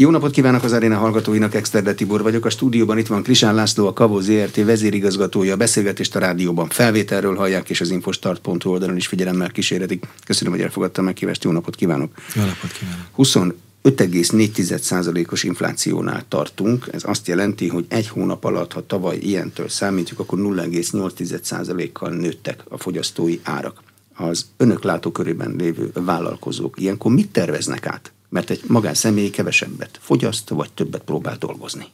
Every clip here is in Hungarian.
Jó napot kívánok az aréna hallgatóinak, Exterde Tibor vagyok. A stúdióban itt van Krisán László, a Kavó ZRT vezérigazgatója. A beszélgetést a rádióban felvételről hallják, és az infostart.hu oldalon is figyelemmel kíséretik. Köszönöm, hogy elfogadtam meghívást. Jó napot kívánok. Jó napot kívánok. 5,4%-os inflációnál tartunk. Ez azt jelenti, hogy egy hónap alatt, ha tavaly ilyentől számítjuk, akkor 0,8%-kal nőttek a fogyasztói árak. Az önök látókörében lévő vállalkozók ilyenkor mit terveznek át? Mert egy magánszemély kevesebbet fogyaszt, vagy többet próbál dolgozni.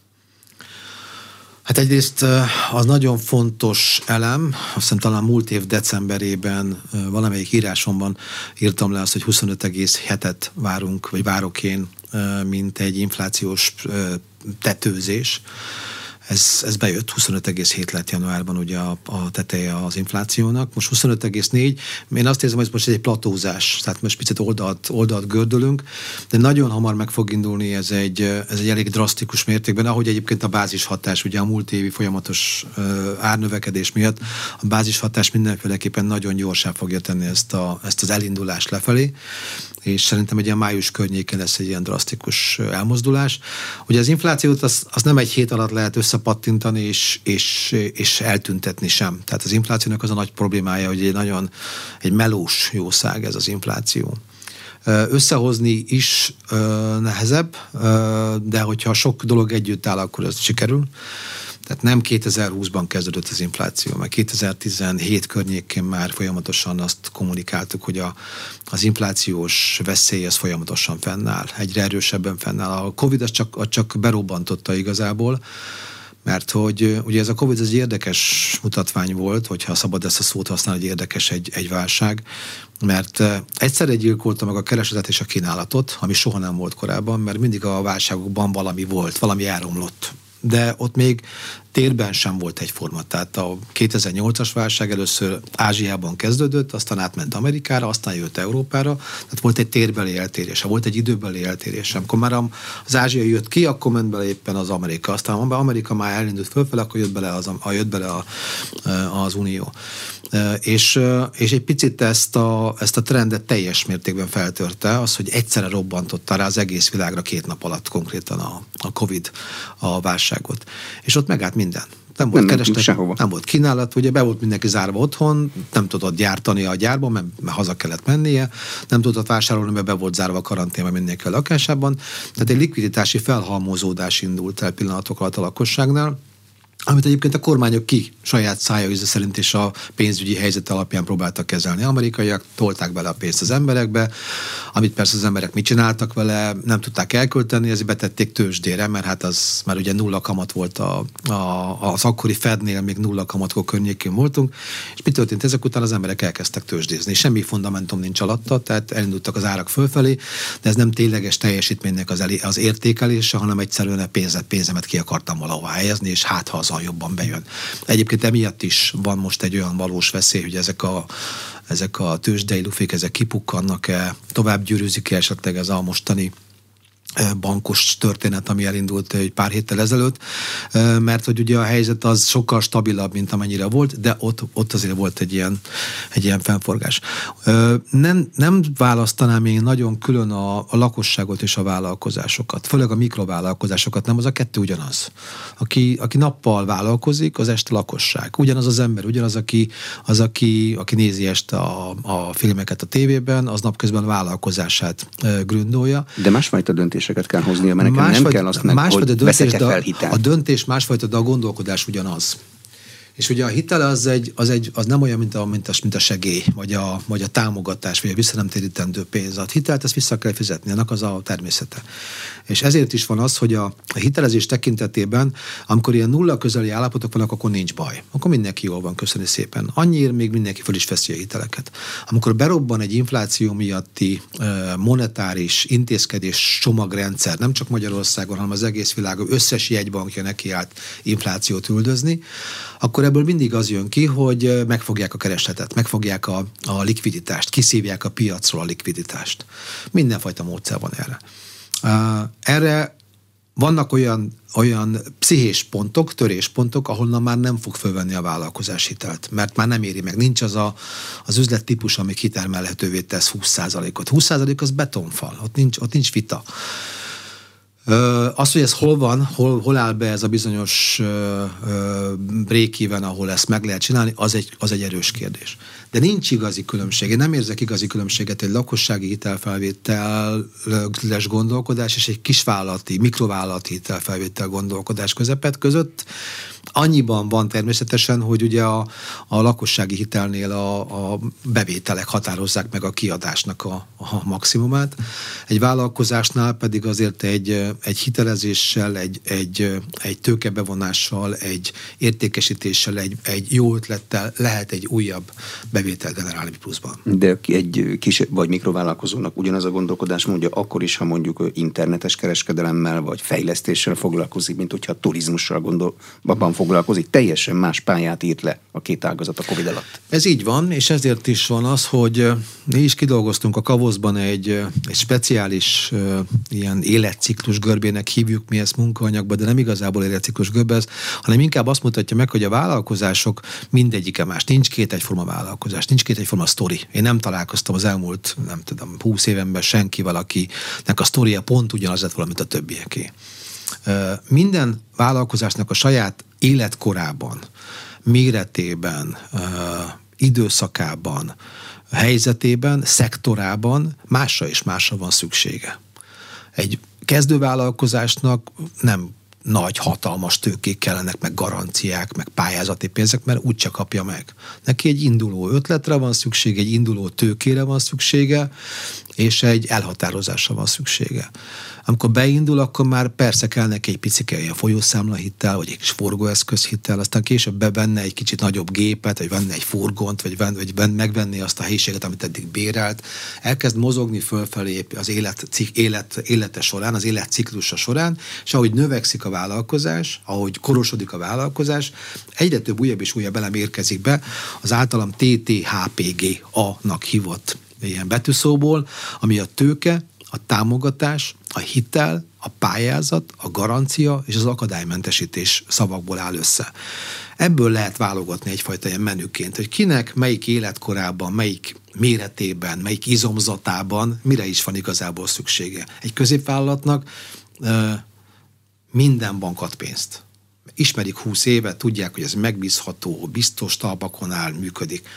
Hát egyrészt az nagyon fontos elem, azt hiszem talán múlt év decemberében valamelyik írásomban írtam le azt, hogy 25,7-et várunk, vagy várok én, mint egy inflációs tetőzés ez, ez bejött, 25,7 lett januárban ugye a, a teteje az inflációnak, most 25,4. Én azt érzem, hogy ez most egy platózás, tehát most picit oldalt, oldalt gördülünk, de nagyon hamar meg fog indulni ez egy, ez egy elég drasztikus mértékben, ahogy egyébként a bázis hatás, ugye a múlt évi folyamatos árnövekedés miatt a bázis hatás mindenféleképpen nagyon gyorsá fogja tenni ezt, a, ezt az elindulást lefelé és szerintem egy ilyen május környéken lesz egy ilyen drasztikus elmozdulás. Ugye az inflációt az, az nem egy hét alatt lehet összepattintani és, és, és eltüntetni sem. Tehát az inflációnak az a nagy problémája, hogy egy nagyon egy melós jószág ez az infláció. Összehozni is nehezebb, de hogyha sok dolog együtt áll, akkor ez sikerül. Tehát nem 2020-ban kezdődött az infláció, mert 2017 környékén már folyamatosan azt kommunikáltuk, hogy a, az inflációs veszély ez folyamatosan fennáll, egyre erősebben fennáll. A Covid az csak, az csak berobbantotta igazából, mert hogy ugye ez a Covid ez egy érdekes mutatvány volt, hogyha szabad ezt a szót használni, hogy érdekes egy, egy válság, mert egyszerre gyilkolta meg a keresetet és a kínálatot, ami soha nem volt korábban, mert mindig a válságokban valami volt, valami elromlott de ott még térben sem volt egyforma. Tehát a 2008-as válság először Ázsiában kezdődött, aztán átment Amerikára, aztán jött Európára, tehát volt egy térbeli eltérése, volt egy időbeli eltérése. Amikor már az Ázsia jött ki, akkor ment bele éppen az Amerika. Aztán Amerika már elindult fölfele, akkor jött bele az, jött bele a, az Unió. És, és egy picit ezt a, ezt a trendet teljes mértékben feltörte, az, hogy egyszerre robbantotta rá az egész világra két nap alatt konkrétan a, a Covid a válságot. És ott megállt minden. Nem volt nem kereslet, nem volt kínálat, ugye be volt mindenki zárva otthon, nem tudott gyártani a gyárban, mert, mert haza kellett mennie, nem tudott vásárolni, mert be volt zárva a karanténban mindenki a lakásában. Tehát egy likviditási felhalmozódás indult el pillanatok alatt a lakosságnál, amit egyébként a kormányok ki saját szája szerint is a pénzügyi helyzet alapján próbáltak kezelni. Amerikaiak tolták bele a pénzt az emberekbe, amit persze az emberek mit csináltak vele, nem tudták elkölteni, ezért betették tőzsdére, mert hát az már ugye nulla kamat volt a, a, az akkori Fednél, még nulla kamatkor környékén voltunk, és mi történt ezek után az emberek elkezdtek tőzsdézni. Semmi fundamentum nincs alatta, tehát elindultak az árak fölfelé, de ez nem tényleges teljesítménynek az, elé, az értékelése, hanem egyszerűen a pénzet, pénzemet ki akartam valahova helyezni, és hát ha az azzal jobban bejön. Egyébként emiatt is van most egy olyan valós veszély, hogy ezek a, ezek a tőzsdei lufék, ezek kipukkannak-e, tovább gyűrűzik-e esetleg ez a mostani bankos történet, ami elindult egy pár héttel ezelőtt, mert hogy ugye a helyzet az sokkal stabilabb, mint amennyire volt, de ott, ott azért volt egy ilyen, egy ilyen fennforgás. Nem, nem választanám én nagyon külön a, a lakosságot és a vállalkozásokat, főleg a mikrovállalkozásokat, nem az a kettő ugyanaz. Aki, aki nappal vállalkozik, az este lakosság. Ugyanaz az ember, ugyanaz, aki, az, aki, aki nézi este a, a filmeket a tévében, az napközben vállalkozását gründolja. De másfajta döntés döntéseket kell hoznia, mert nekem másfajta, nem kell azt meg, hogy a döntés, fel hitelt. A döntés másfajta, de a gondolkodás ugyanaz. És ugye a hitel az, egy, az, egy, az nem olyan, mint a, mint, a, mint a segély, vagy a, vagy a támogatás, vagy a visszanemtérítendő pénz. A hitelt ezt vissza kell fizetni, annak az a természete. És ezért is van az, hogy a, a hitelezés tekintetében, amikor ilyen nulla közeli állapotok vannak, akkor nincs baj. Akkor mindenki jól van, köszönni szépen. Annyiért még mindenki föl is veszi a hiteleket. Amikor berobban egy infláció miatti monetáris intézkedés csomagrendszer, nem csak Magyarországon, hanem az egész világon összes jegybankja nekiállt inflációt üldözni, akkor ebből mindig az jön ki, hogy megfogják a keresletet, megfogják a, a likviditást, kiszívják a piacról a likviditást. Mindenfajta módszer van erre. Erre vannak olyan, olyan pszichés pontok, töréspontok, ahonnan már nem fog fölvenni a vállalkozás hitelt, mert már nem éri meg. Nincs az a, az üzlettípus, ami kitermelhetővé tesz 20%-ot. 20% az betonfal, ott nincs, ott nincs vita. Az, hogy ez hol van, hol, hol áll be ez a bizonyos break ahol ezt meg lehet csinálni, az egy, az egy erős kérdés. De nincs igazi különbség. Én nem érzek igazi különbséget egy lakossági hitelfelvételes gondolkodás és egy kisvállalati, mikrovállalati hitelfelvétel gondolkodás közepet között. Annyiban van természetesen, hogy ugye a, a lakossági hitelnél a, a bevételek határozzák meg a kiadásnak a, a maximumát. Egy vállalkozásnál pedig azért egy, egy hitelezéssel, egy, egy, egy tőkebevonással, egy értékesítéssel, egy, egy jó ötlettel lehet egy újabb bevétel generálni pluszban. De egy kis vagy mikrovállalkozónak ugyanaz a gondolkodás mondja akkor is, ha mondjuk internetes kereskedelemmel vagy fejlesztéssel foglalkozik, mint hogyha turizmussal gondol, abban foglalkozik, teljesen más pályát írt le a két ágazat a Covid alatt. Ez így van, és ezért is van az, hogy mi is kidolgoztunk a Kavoszban egy, egy speciális ilyen életciklus görbének hívjuk mi ezt munkaanyagba, de nem igazából életciklus görbe ez, hanem inkább azt mutatja meg, hogy a vállalkozások mindegyike más. Nincs két egyforma vállalkozás, nincs két egyforma sztori. Én nem találkoztam az elmúlt, nem tudom, húsz évenben senkivel, akinek a sztoria pont ugyanaz lett valamit a többieké. Minden vállalkozásnak a saját életkorában, méretében, időszakában, helyzetében, szektorában másra és másra van szüksége. Egy kezdővállalkozásnak nem nagy, hatalmas tőkék kellenek, meg garanciák, meg pályázati pénzek, mert úgyse kapja meg. Neki egy induló ötletre van szüksége, egy induló tőkére van szüksége, és egy elhatározásra van szüksége. Amikor beindul, akkor már persze kell neki egy picike ilyen folyószámla hittel, vagy egy kis forgóeszköz hittel, aztán később bevenne egy kicsit nagyobb gépet, vagy venne egy furgont, vagy, venne, vagy venne, megvenni azt a helyiséget, amit eddig bérelt. Elkezd mozogni fölfelé az élet, élet, élete során, az életciklusa során, és ahogy növekszik a vállalkozás, ahogy korosodik a vállalkozás, egyre több újabb és újabb elem érkezik be az általam TTHPG-A-nak hívott ilyen betűszóból, ami a tőke, a támogatás, a hitel, a pályázat, a garancia és az akadálymentesítés szavakból áll össze. Ebből lehet válogatni egyfajta ilyen menüként, hogy kinek, melyik életkorában, melyik méretében, melyik izomzatában mire is van igazából szüksége. Egy középvállalatnak minden bank ad pénzt. Ismerik 20 éve, tudják, hogy ez megbízható, biztos talpakon áll, működik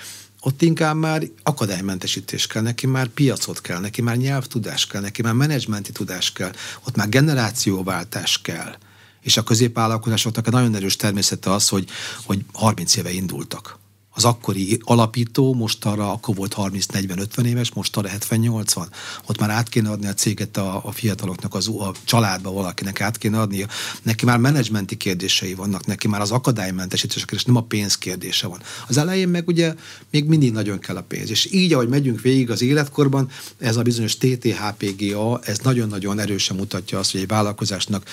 ott inkább már akadálymentesítés kell, neki már piacot kell, neki már nyelvtudás kell, neki már menedzsmenti tudás kell, ott már generációváltás kell. És a középvállalkozásoknak egy nagyon erős természete az, hogy, hogy 30 éve indultak az akkori alapító most arra, akkor volt 30-40-50 éves, most arra 70-80. Ott már át kéne adni a céget a, a fiataloknak, az, a családba valakinek át kéne adni. Neki már menedzsmenti kérdései vannak, neki már az akadálymentesítés és nem a pénz kérdése van. Az elején meg ugye még mindig nagyon kell a pénz. És így, ahogy megyünk végig az életkorban, ez a bizonyos TTHPGA, ez nagyon-nagyon erősen mutatja azt, hogy egy vállalkozásnak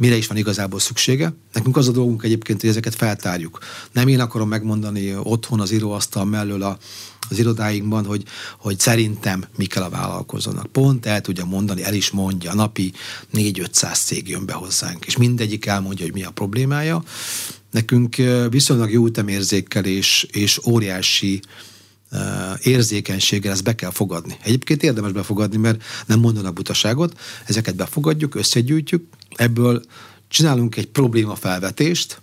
mire is van igazából szüksége. Nekünk az a dolgunk egyébként, hogy ezeket feltárjuk. Nem én akarom megmondani otthon az íróasztal mellől a, az irodáinkban, hogy, hogy szerintem mi kell a vállalkozónak. Pont el tudja mondani, el is mondja, napi 4-500 cég jön be hozzánk, és mindegyik elmondja, hogy mi a problémája. Nekünk viszonylag jó ütemérzékkel és, és óriási érzékenységgel ezt be kell fogadni. Egyébként érdemes befogadni, mert nem mondanak butaságot, ezeket befogadjuk, összegyűjtjük, ebből csinálunk egy problémafelvetést,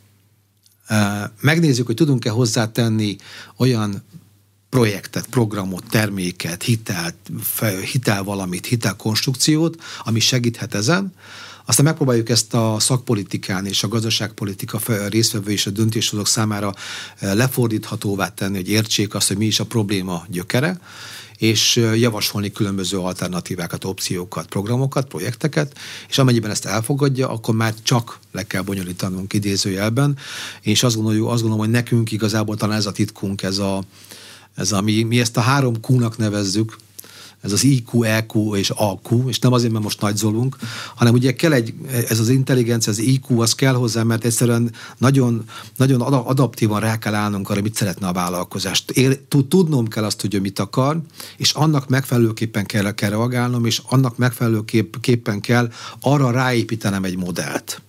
megnézzük, hogy tudunk-e hozzátenni olyan projektet, programot, terméket, hitelt, hitel valamit, hitelkonstrukciót, ami segíthet ezen, aztán megpróbáljuk ezt a szakpolitikán és a gazdaságpolitika résztvevő és a döntéshozók számára lefordíthatóvá tenni, hogy értsék azt, hogy mi is a probléma gyökere, és javasolni különböző alternatívákat, opciókat, programokat, projekteket, és amennyiben ezt elfogadja, akkor már csak le kell bonyolítanunk idézőjelben, és azt gondoljuk, azt gondolom, hogy nekünk igazából talán ez a titkunk, ez a, ez a mi, mi ezt a három Q-nak nevezzük, ez az IQ, EQ és AQ, és nem azért, mert most nagyzolunk, hanem ugye kell egy, ez az intelligencia, az IQ, az kell hozzá, mert egyszerűen nagyon, nagyon adaptívan rá kell állnunk arra, mit szeretne a vállalkozást. Ér, tudnom kell azt, hogy ő mit akar, és annak megfelelőképpen kell, kell reagálnom, és annak megfelelőképpen kell arra ráépítenem egy modellt.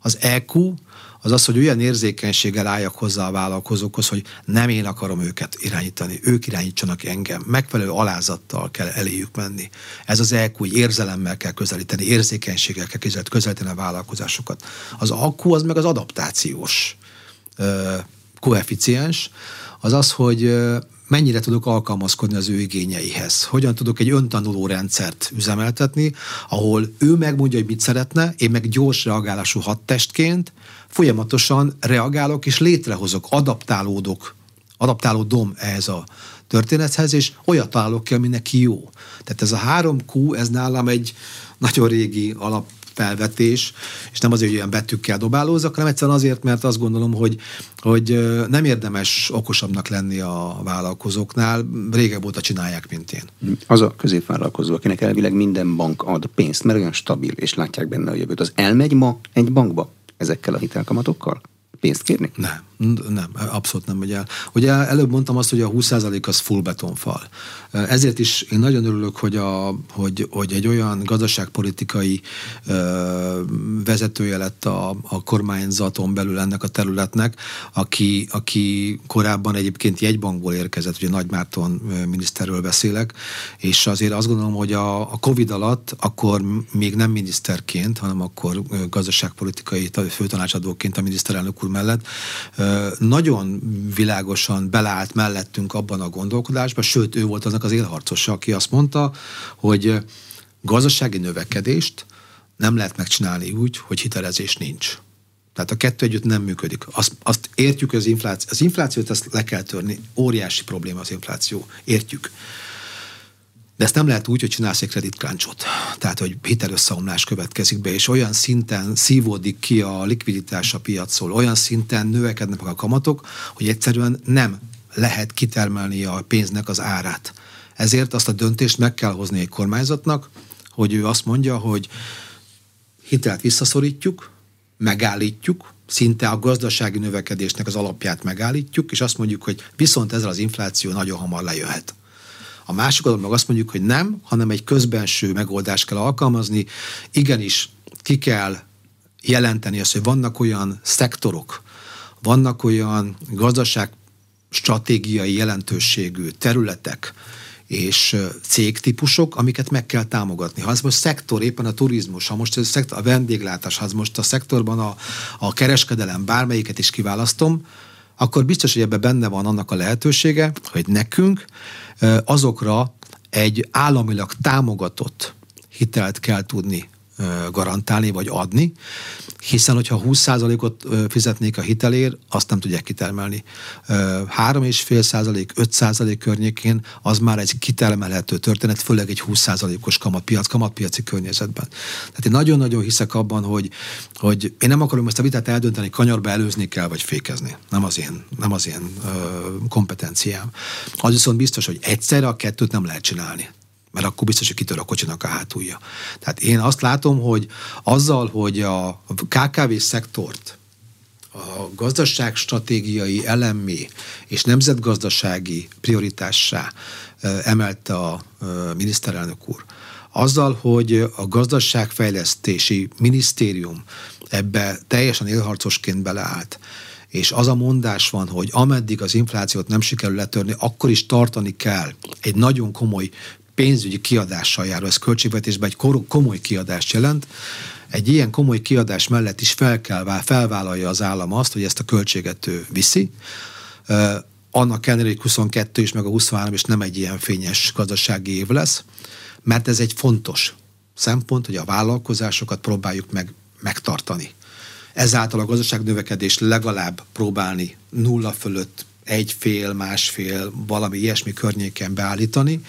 Az EQ az az, hogy olyan érzékenységgel álljak hozzá a vállalkozókhoz, hogy nem én akarom őket irányítani, ők irányítsanak engem. Megfelelő alázattal kell eléjük menni. Ez az EQ, érzelemmel kell közelíteni, érzékenységgel kell közelíteni a vállalkozásokat. Az akku az meg az adaptációs koeficiens, az az, hogy mennyire tudok alkalmazkodni az ő igényeihez. Hogyan tudok egy öntanuló rendszert üzemeltetni, ahol ő megmondja, hogy mit szeretne, én meg gyors reagálású hadtestként folyamatosan reagálok és létrehozok, adaptálódok, adaptálódom ehhez a történethez, és olyat találok ki, ami neki jó. Tehát ez a három Q, ez nálam egy nagyon régi alap és nem azért, hogy ilyen betűkkel dobálózzak, hanem egyszerűen azért, mert azt gondolom, hogy, hogy nem érdemes okosabbnak lenni a vállalkozóknál, régebb óta csinálják, mint én. Az a középvállalkozó, akinek elvileg minden bank ad pénzt, mert olyan stabil, és látják benne a jövőt, az elmegy ma egy bankba ezekkel a hitelkamatokkal? pénzt kérni? Nem, nem, abszolút nem megy el. Ugye előbb mondtam azt, hogy a 20% az full betonfal. Ezért is én nagyon örülök, hogy, a, hogy, hogy egy olyan gazdaságpolitikai ö, vezetője lett a, a kormányzaton belül ennek a területnek, aki, aki korábban egyébként jegybankból érkezett, ugye Nagy Márton miniszterről beszélek, és azért azt gondolom, hogy a, a Covid alatt akkor még nem miniszterként, hanem akkor gazdaságpolitikai főtanácsadóként a miniszterelnök úr mellett nagyon világosan beleállt mellettünk abban a gondolkodásban, sőt, ő volt aznak az élharcosa, aki azt mondta, hogy gazdasági növekedést nem lehet megcsinálni úgy, hogy hitelezés nincs. Tehát a kettő együtt nem működik. Azt, azt értjük, az infláció, az inflációt ezt le kell törni. Óriási probléma az infláció. Értjük. De ezt nem lehet úgy, hogy csinálsz egy kreditkáncsot. Tehát, hogy hitelösszeomlás következik be, és olyan szinten szívódik ki a likviditás a piacról, olyan szinten növekednek a kamatok, hogy egyszerűen nem lehet kitermelni a pénznek az árát. Ezért azt a döntést meg kell hozni egy kormányzatnak, hogy ő azt mondja, hogy hitelt visszaszorítjuk, megállítjuk, szinte a gazdasági növekedésnek az alapját megállítjuk, és azt mondjuk, hogy viszont ezzel az infláció nagyon hamar lejöhet. A másik oldalon meg azt mondjuk, hogy nem, hanem egy közbenső megoldást kell alkalmazni. Igenis, ki kell jelenteni azt, hogy vannak olyan szektorok, vannak olyan gazdaság stratégiai jelentőségű területek, és cégtípusok, amiket meg kell támogatni. Ha ez most szektor, éppen a turizmus, ha most a, szektor, a vendéglátás, ha most a szektorban a, a kereskedelem, bármelyiket is kiválasztom, akkor biztos, hogy ebben benne van annak a lehetősége, hogy nekünk azokra egy államilag támogatott hitelt kell tudni garantálni vagy adni, hiszen hogyha 20%-ot fizetnék a hitelért, azt nem tudják kitermelni. 3,5%, 5% környékén az már egy kitermelhető történet, főleg egy 20%-os kamatpiac, kamatpiaci környezetben. Tehát én nagyon-nagyon hiszek abban, hogy, hogy én nem akarom ezt a vitát eldönteni, kanyarba előzni kell, vagy fékezni. Nem az én, nem az én ö, kompetenciám. Az viszont biztos, hogy egyszerre a kettőt nem lehet csinálni mert akkor biztos, hogy kitör a kocsinak a hátulja. Tehát én azt látom, hogy azzal, hogy a KKV szektort a gazdaság stratégiai elemmé és nemzetgazdasági prioritássá emelte a miniszterelnök úr, azzal, hogy a gazdaságfejlesztési minisztérium ebbe teljesen élharcosként beleállt, és az a mondás van, hogy ameddig az inflációt nem sikerül letörni, akkor is tartani kell egy nagyon komoly pénzügyi kiadással jár, ez költségvetésben egy komoly kiadást jelent, egy ilyen komoly kiadás mellett is fel kell, felvállalja az állam azt, hogy ezt a költséget ő viszi. Annak ellenére, hogy 22 is, meg a 23 is nem egy ilyen fényes gazdasági év lesz, mert ez egy fontos szempont, hogy a vállalkozásokat próbáljuk meg megtartani. Ezáltal a gazdaság növekedés legalább próbálni nulla fölött egy fél, másfél, valami ilyesmi környéken beállítani,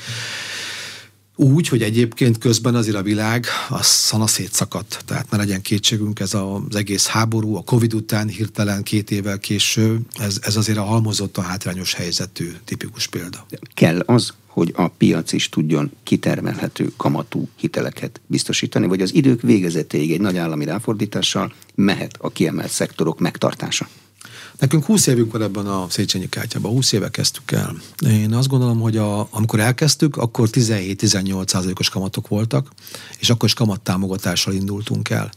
úgy, hogy egyébként közben azért a világ a szana szétszakadt. Tehát ne legyen kétségünk, ez az egész háború, a Covid után hirtelen két évvel később, ez, ez azért a halmozott a hátrányos helyzetű tipikus példa. Kell az, hogy a piac is tudjon kitermelhető kamatú hiteleket biztosítani, vagy az idők végezetéig egy nagy állami ráfordítással mehet a kiemelt szektorok megtartása? Nekünk 20 évünk van ebben a Széchenyi kártyában, 20 éve kezdtük el. Én azt gondolom, hogy a, amikor elkezdtük, akkor 17-18 százalékos kamatok voltak, és akkor is kamattámogatással indultunk el.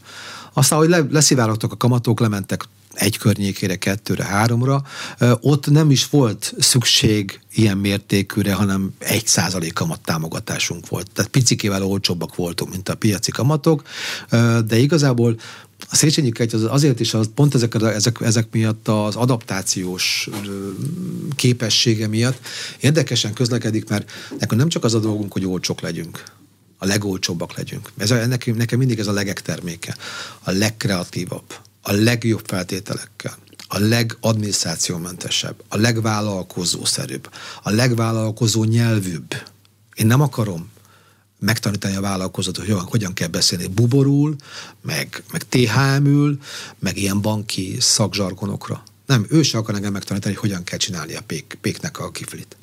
Aztán, hogy le, leszivárogtak a kamatok, lementek egy környékére, kettőre, háromra, ott nem is volt szükség ilyen mértékűre, hanem egy százalék kamat támogatásunk volt. Tehát picikével olcsóbbak voltunk, mint a piaci kamatok, de igazából a Széchenyi Kejt az azért is, az pont ezek, ezek, ezek miatt az adaptációs képessége miatt érdekesen közlekedik, mert nekünk nem csak az a dolgunk, hogy olcsók legyünk, a legolcsóbbak legyünk. Ez a, nekem, nekem mindig ez a legek terméke. A legkreatívabb, a legjobb feltételekkel, a legadminisztrációmentesebb, a legvállalkozószerűbb, a legvállalkozó nyelvűbb. Én nem akarom megtanítani a vállalkozót, hogy hogyan, hogyan kell beszélni buborul, meg, meg THM-ül, meg ilyen banki szakzsargonokra. Nem, ő se akar engem megtanítani, hogy hogyan kell csinálni a pék, péknek a kiflit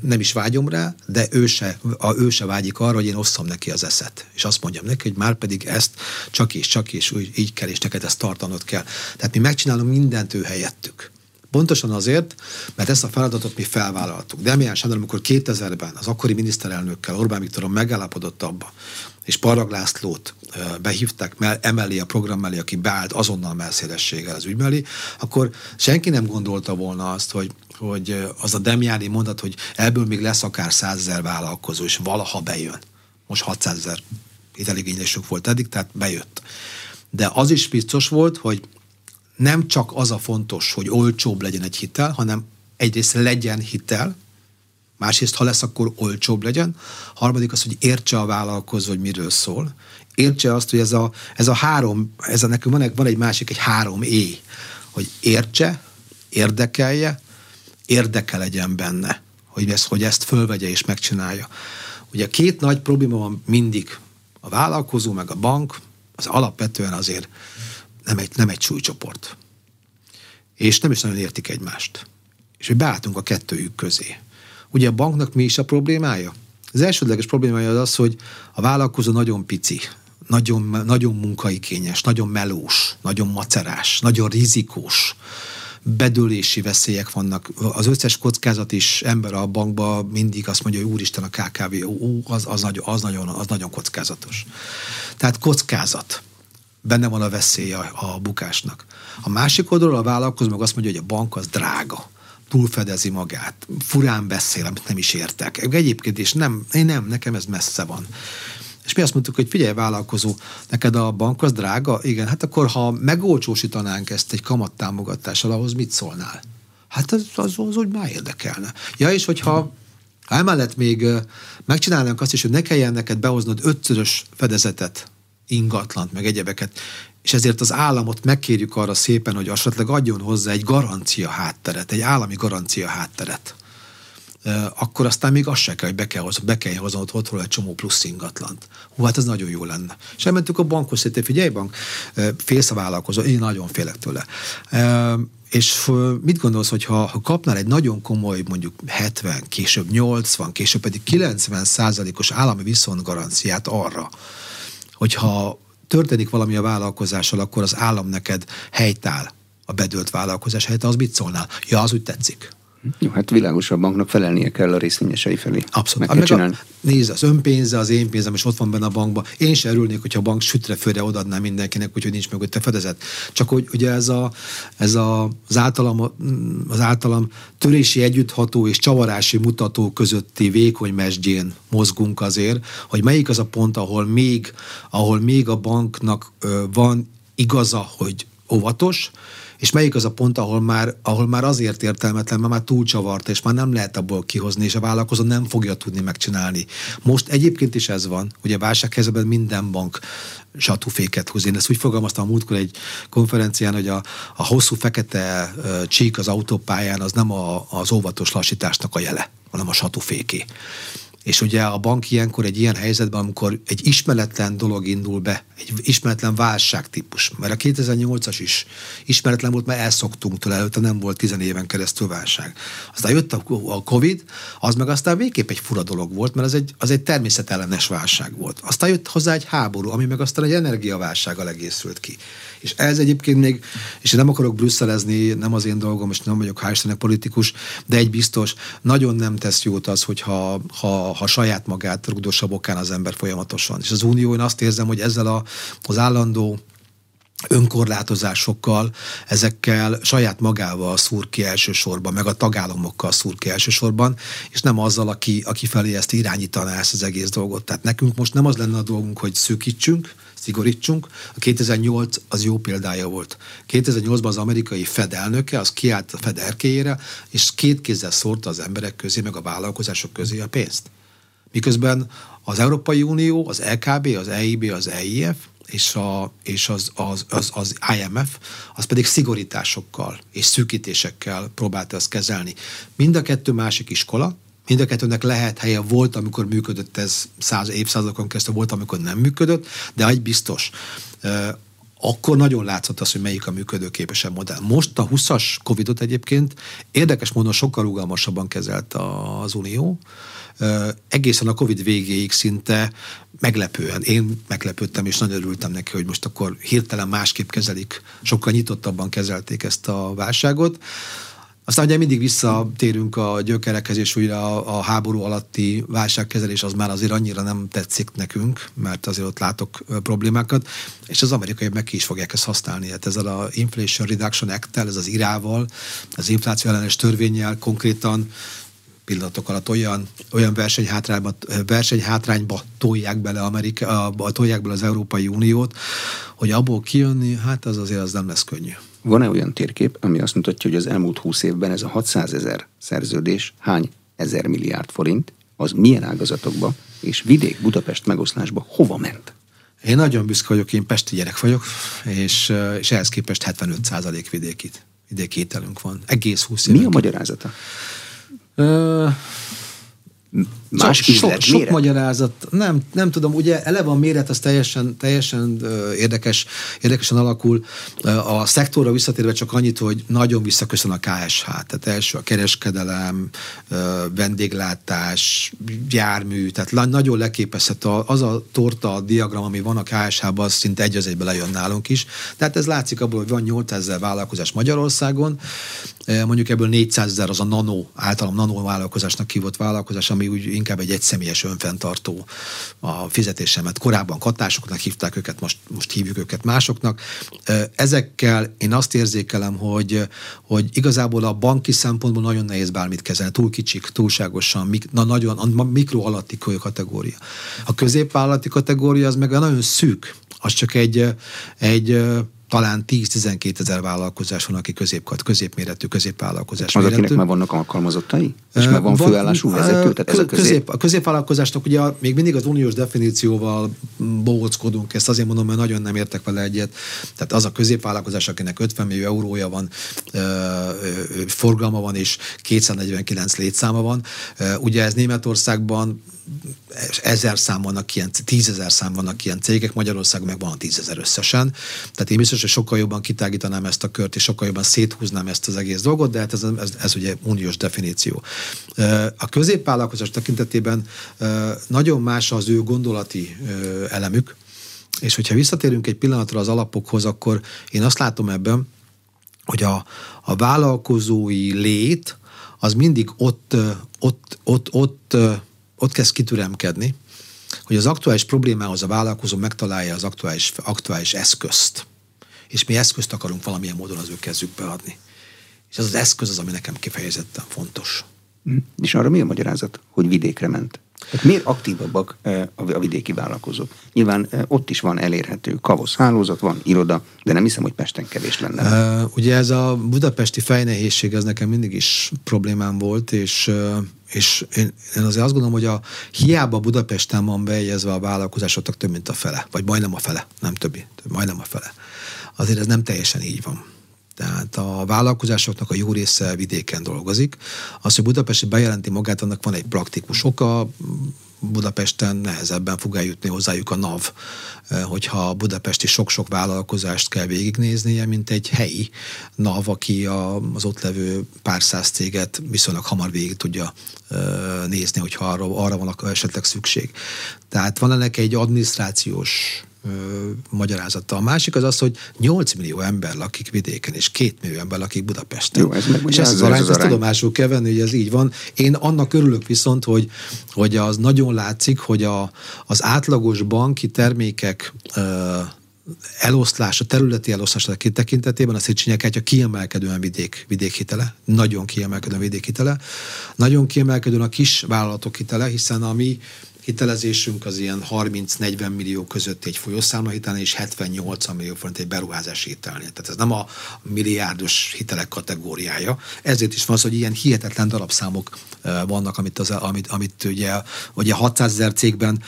nem is vágyom rá, de ő se, a, ő se vágyik arra, hogy én osszam neki az eszet. És azt mondjam neki, hogy már pedig ezt csak és csak és úgy, így kell, és neked ezt tartanod kell. Tehát mi megcsinálunk mindent ő helyettük. Pontosan azért, mert ezt a feladatot mi felvállaltuk. Demián Sándor, amikor 2000-ben az akkori miniszterelnökkel, Orbán Viktoron megállapodott abba, és Parag Lászlót behívták emellé a program mellé, aki beállt azonnal melszélességgel az ügy mellé, akkor senki nem gondolta volna azt, hogy hogy az a Demjáni mondat, hogy ebből még lesz akár százezer vállalkozó, és valaha bejön. Most 600 ezer hiteligénylésük volt eddig, tehát bejött. De az is biztos volt, hogy nem csak az a fontos, hogy olcsóbb legyen egy hitel, hanem egyrészt legyen hitel, másrészt, ha lesz, akkor olcsóbb legyen, harmadik az, hogy értse a vállalkozó, hogy miről szól, értse azt, hogy ez a, ez a három, ez a nekünk van egy, van egy másik, egy három é, hogy értse, érdekelje, érdeke legyen benne, hogy ezt, hogy ezt fölvegye és megcsinálja. Ugye két nagy probléma van mindig. A vállalkozó meg a bank, az alapvetően azért nem egy, nem egy súlycsoport. És nem is nagyon értik egymást. És hogy beálltunk a kettőjük közé. Ugye a banknak mi is a problémája? Az elsődleges problémája az az, hogy a vállalkozó nagyon pici, nagyon, nagyon munkaikényes, nagyon melós, nagyon macerás, nagyon rizikós bedőlési veszélyek vannak. Az összes kockázat is ember a bankba mindig azt mondja, hogy úristen a KKV, ó, az, az, nagyon, az, nagyon, az nagyon kockázatos. Tehát kockázat. Benne van a veszély a, a bukásnak. A másik oldalról a vállalkozó meg azt mondja, hogy a bank az drága túlfedezi magát, furán beszél, amit nem is értek. Egyébként is nem, én nem, nekem ez messze van. És mi azt mondtuk, hogy figyelj, vállalkozó, neked a bank az drága? Igen, hát akkor ha megolcsósítanánk ezt egy kamattámogatással, ahhoz mit szólnál? Hát az, az, az úgy már érdekelne. Ja, és hogyha emellett még megcsinálnánk azt is, hogy ne kelljen neked behoznod ötszörös fedezetet, ingatlant, meg egyebeket, és ezért az államot megkérjük arra szépen, hogy esetleg adjon hozzá egy garancia hátteret, egy állami garancia hátteret akkor aztán még az se kell, hogy be kell, hozni, be kell hoznod otthon egy csomó plusz ingatlant. Hú, hát ez nagyon jó lenne. És elmentük a bankhoz, hogy figyelj bank, félsz a vállalkozó, én nagyon félek tőle. És mit gondolsz, hogy ha, ha kapnál egy nagyon komoly, mondjuk 70, később 80, később pedig 90 százalékos állami viszontgaranciát arra, hogyha történik valami a vállalkozással, akkor az állam neked helytáll a bedőlt vállalkozás helyett, az mit szólnál? Ja, az úgy tetszik. Jó, hát világos, a banknak felelnie kell a részvényesei felé. Abszolút. Meg kell a, nézd, az önpénze, az én pénzem, és ott van benne a bankban. Én sem örülnék, hogyha a bank sütre főre odaadná mindenkinek, úgyhogy nincs meg ott a fedezet. Csak hogy ugye ez, a, ez a, az, általam, az általam törési együttható és csavarási mutató közötti vékony mesdjén mozgunk azért, hogy melyik az a pont, ahol még, ahol még a banknak ö, van igaza, hogy óvatos, és melyik az a pont, ahol már, ahol már azért értelmetlen, mert már túlcsavart, és már nem lehet abból kihozni, és a vállalkozó nem fogja tudni megcsinálni. Most egyébként is ez van, ugye válsághelyzetben minden bank satúféket húz. Én ezt úgy fogalmaztam a múltkor egy konferencián, hogy a, a hosszú fekete csík az autópályán az nem a, az óvatos lassításnak a jele, hanem a satúféké. És ugye a bank ilyenkor egy ilyen helyzetben, amikor egy ismeretlen dolog indul be, egy ismeretlen válságtípus, mert a 2008-as is ismeretlen volt, mert elszoktunk tőle, előtte nem volt 10 éven keresztül válság. Aztán jött a Covid, az meg aztán végképp egy fura dolog volt, mert az egy, az egy természetellenes válság volt. Aztán jött hozzá egy háború, ami meg aztán egy energiaválsággal egészült ki. És ez egyébként még, és én nem akarok brüsszelezni, nem az én dolgom, és nem vagyok hál' politikus, de egy biztos, nagyon nem tesz jót az, hogyha ha, ha saját magát rugdossa bokán az ember folyamatosan. És az Unió, én azt érzem, hogy ezzel a, az állandó önkorlátozásokkal, ezekkel saját magával szúr ki elsősorban, meg a tagállamokkal szúr ki elsősorban, és nem azzal, aki, aki felé ezt irányítaná ezt az egész dolgot. Tehát nekünk most nem az lenne a dolgunk, hogy szűkítsünk, szigorítsunk. A 2008 az jó példája volt. 2008-ban az amerikai Fed elnöke, az kiállt a Fed erkélyére, és két kézzel szórta az emberek közé, meg a vállalkozások közé a pénzt. Miközben az Európai Unió, az LKB, az EIB, az EIF és, a, és az, az, az, az IMF, az pedig szigorításokkal és szűkítésekkel próbálta ezt kezelni. Mind a kettő másik iskola, Mind a kettőnek lehet helye, volt, amikor működött ez száz évszázadokon keresztül, volt, amikor nem működött, de egy biztos akkor nagyon látszott az, hogy melyik a működőképesebb modell. Most a 20-as Covidot egyébként érdekes módon sokkal rugalmasabban kezelt az Unió, egészen a Covid végéig szinte meglepően. Én meglepődtem, és nagyon örültem neki, hogy most akkor hirtelen másképp kezelik, sokkal nyitottabban kezelték ezt a válságot. Aztán ugye mindig visszatérünk a gyökerekhez, és újra a, a háború alatti válságkezelés az már azért annyira nem tetszik nekünk, mert azért ott látok problémákat, és az amerikaiak meg ki is fogják ezt használni. Hát ezzel a Inflation Reduction Act-tel, ez az irával, az infláció ellenes törvényel konkrétan pillanatok alatt olyan, olyan versenyhátrányba, versenyhátrányba tolják bele, Amerika, tolják bele az Európai Uniót, hogy abból kijönni, hát az azért az nem lesz könnyű. Van-e olyan térkép, ami azt mutatja, hogy az elmúlt húsz évben ez a 600 ezer szerződés hány ezer milliárd forint, az milyen ágazatokba és vidék Budapest megoszlásba hova ment? Én nagyon büszke vagyok, én pesti gyerek vagyok, és, és ehhez képest 75% vidékit, vidéki ételünk van. Egész 20 Mi a magyarázata? Ö, Más so, sok, sok magyarázat, nem, nem tudom, ugye eleve a méret az teljesen, teljesen érdekes, érdekesen alakul. A szektorra visszatérve csak annyit, hogy nagyon visszaköszön a KSH, tehát első a kereskedelem, vendéglátás, jármű, tehát nagyon leképezhető az a torta a diagram, ami van a KSH-ban, az szinte egy az egybe lejön nálunk is. Tehát ez látszik abból, hogy van 8000 vállalkozás Magyarországon, mondjuk ebből 400 ezer az a nano, általam nano vállalkozásnak hívott vállalkozás, ami úgy inkább egy egyszemélyes önfenntartó a fizetésemet. Korábban katásoknak hívták őket, most, most hívjuk őket másoknak. Ezekkel én azt érzékelem, hogy, hogy igazából a banki szempontból nagyon nehéz bármit kezelni. Túl kicsik, túlságosan, mik, na, nagyon, a mikro alatti kategória. A középvállalati kategória az meg nagyon szűk. Az csak egy, egy talán 10-12 ezer vállalkozás van, aki közép, középméretű, középvállalkozás Az, méretű. akinek már vannak alkalmazottai? És uh, már van, van főállású vezető? Tehát ez a közép... közép, a középvállalkozásnak ugye még mindig az uniós definícióval bohóckodunk, ezt azért mondom, mert nagyon nem értek vele egyet. Tehát az a középvállalkozás, akinek 50 millió eurója van, uh, forgalma van és 249 létszáma van. Ugye ez Németországban ezer szám vannak ilyen, tízezer szám vannak ilyen cégek, Magyarországon meg van tízezer összesen. Tehát én biztos, hogy sokkal jobban kitágítanám ezt a kört, és sokkal jobban széthúznám ezt az egész dolgot, de hát ez, ez, ez ugye uniós definíció. A középvállalkozás tekintetében nagyon más az ő gondolati elemük, és hogyha visszatérünk egy pillanatra az alapokhoz, akkor én azt látom ebben, hogy a, a vállalkozói lét az mindig ott, ott, ott, ott ott kezd kitüremkedni, hogy az aktuális problémához a vállalkozó megtalálja az aktuális, aktuális eszközt. És mi eszközt akarunk valamilyen módon az ő kezükbe adni. És ez az eszköz az, ami nekem kifejezetten fontos. Hm. És arra mi a magyarázat, hogy vidékre ment? Tehát miért aktívabbak a vidéki vállalkozók? Nyilván ott is van elérhető kavosz hálózat, van iroda, de nem hiszem, hogy Pesten kevés lenne. Uh, ugye ez a budapesti fejnehézség, ez nekem mindig is problémám volt, és és én, én azért azt gondolom, hogy a hiába Budapesten van bejegyezve a vállalkozásoknak több, mint a fele, vagy majdnem a fele, nem többi, majdnem a fele. Azért ez nem teljesen így van. Tehát a vállalkozásoknak a jó része vidéken dolgozik. Az, hogy Budapesti bejelenti magát, annak van egy praktikus oka, Budapesten nehezebben fog eljutni hozzájuk a NAV, eh, hogyha a budapesti sok-sok vállalkozást kell végignéznie, mint egy helyi NAV, aki az ott levő pár száz céget viszonylag hamar végig tudja eh, nézni, hogyha arra, arra van esetleg szükség. Tehát van ennek egy adminisztrációs magyarázata. A másik az az, hogy 8 millió ember lakik vidéken, és 2 millió ember lakik Budapesten. Jó, ez és ezt az arányt ezt tudomásul kell venni, hogy ez így van. Én annak örülök viszont, hogy, hogy az nagyon látszik, hogy a, az átlagos banki termékek ö, eloszlás, a területi eloszlás a tekintetében a Széchenyi kiemelkedően vidék, vidékhitele, nagyon kiemelkedően vidékhitele, nagyon kiemelkedően a kis vállalatok hitele, hiszen a mi hitelezésünk az ilyen 30-40 millió között egy folyószámla hitelnél, és 78 millió forint egy beruházási hitelnél. Tehát ez nem a milliárdos hitelek kategóriája. Ezért is van az, hogy ilyen hihetetlen darabszámok vannak, amit, az, amit, amit ugye, ugye 600 ezer cégben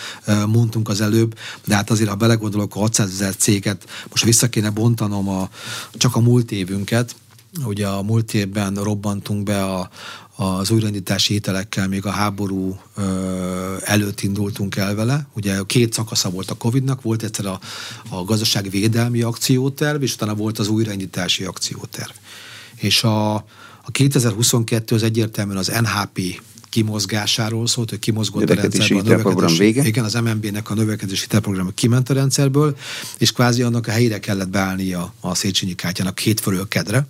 mondtunk az előbb, de hát azért, ha belegondolok, a 600 ezer céget most vissza kéne bontanom a, csak a múlt évünket, ugye a múlt évben robbantunk be a, az újraindítási hitelekkel még a háború előtt indultunk el vele. Ugye két szakasza volt a Covid-nak, volt egyszer a, a gazdasági védelmi akcióterv, és utána volt az újraindítási akcióterv. És a, a 2022 az egyértelműen az NHP kimozgásáról szólt, hogy kimozgott a rendszerből. A növekedés, vége. Igen, az MNB-nek a növekedési hitelprogram kiment a rendszerből, és kvázi annak a helyére kellett beállnia a Széchenyi kártyának két fölől kedre.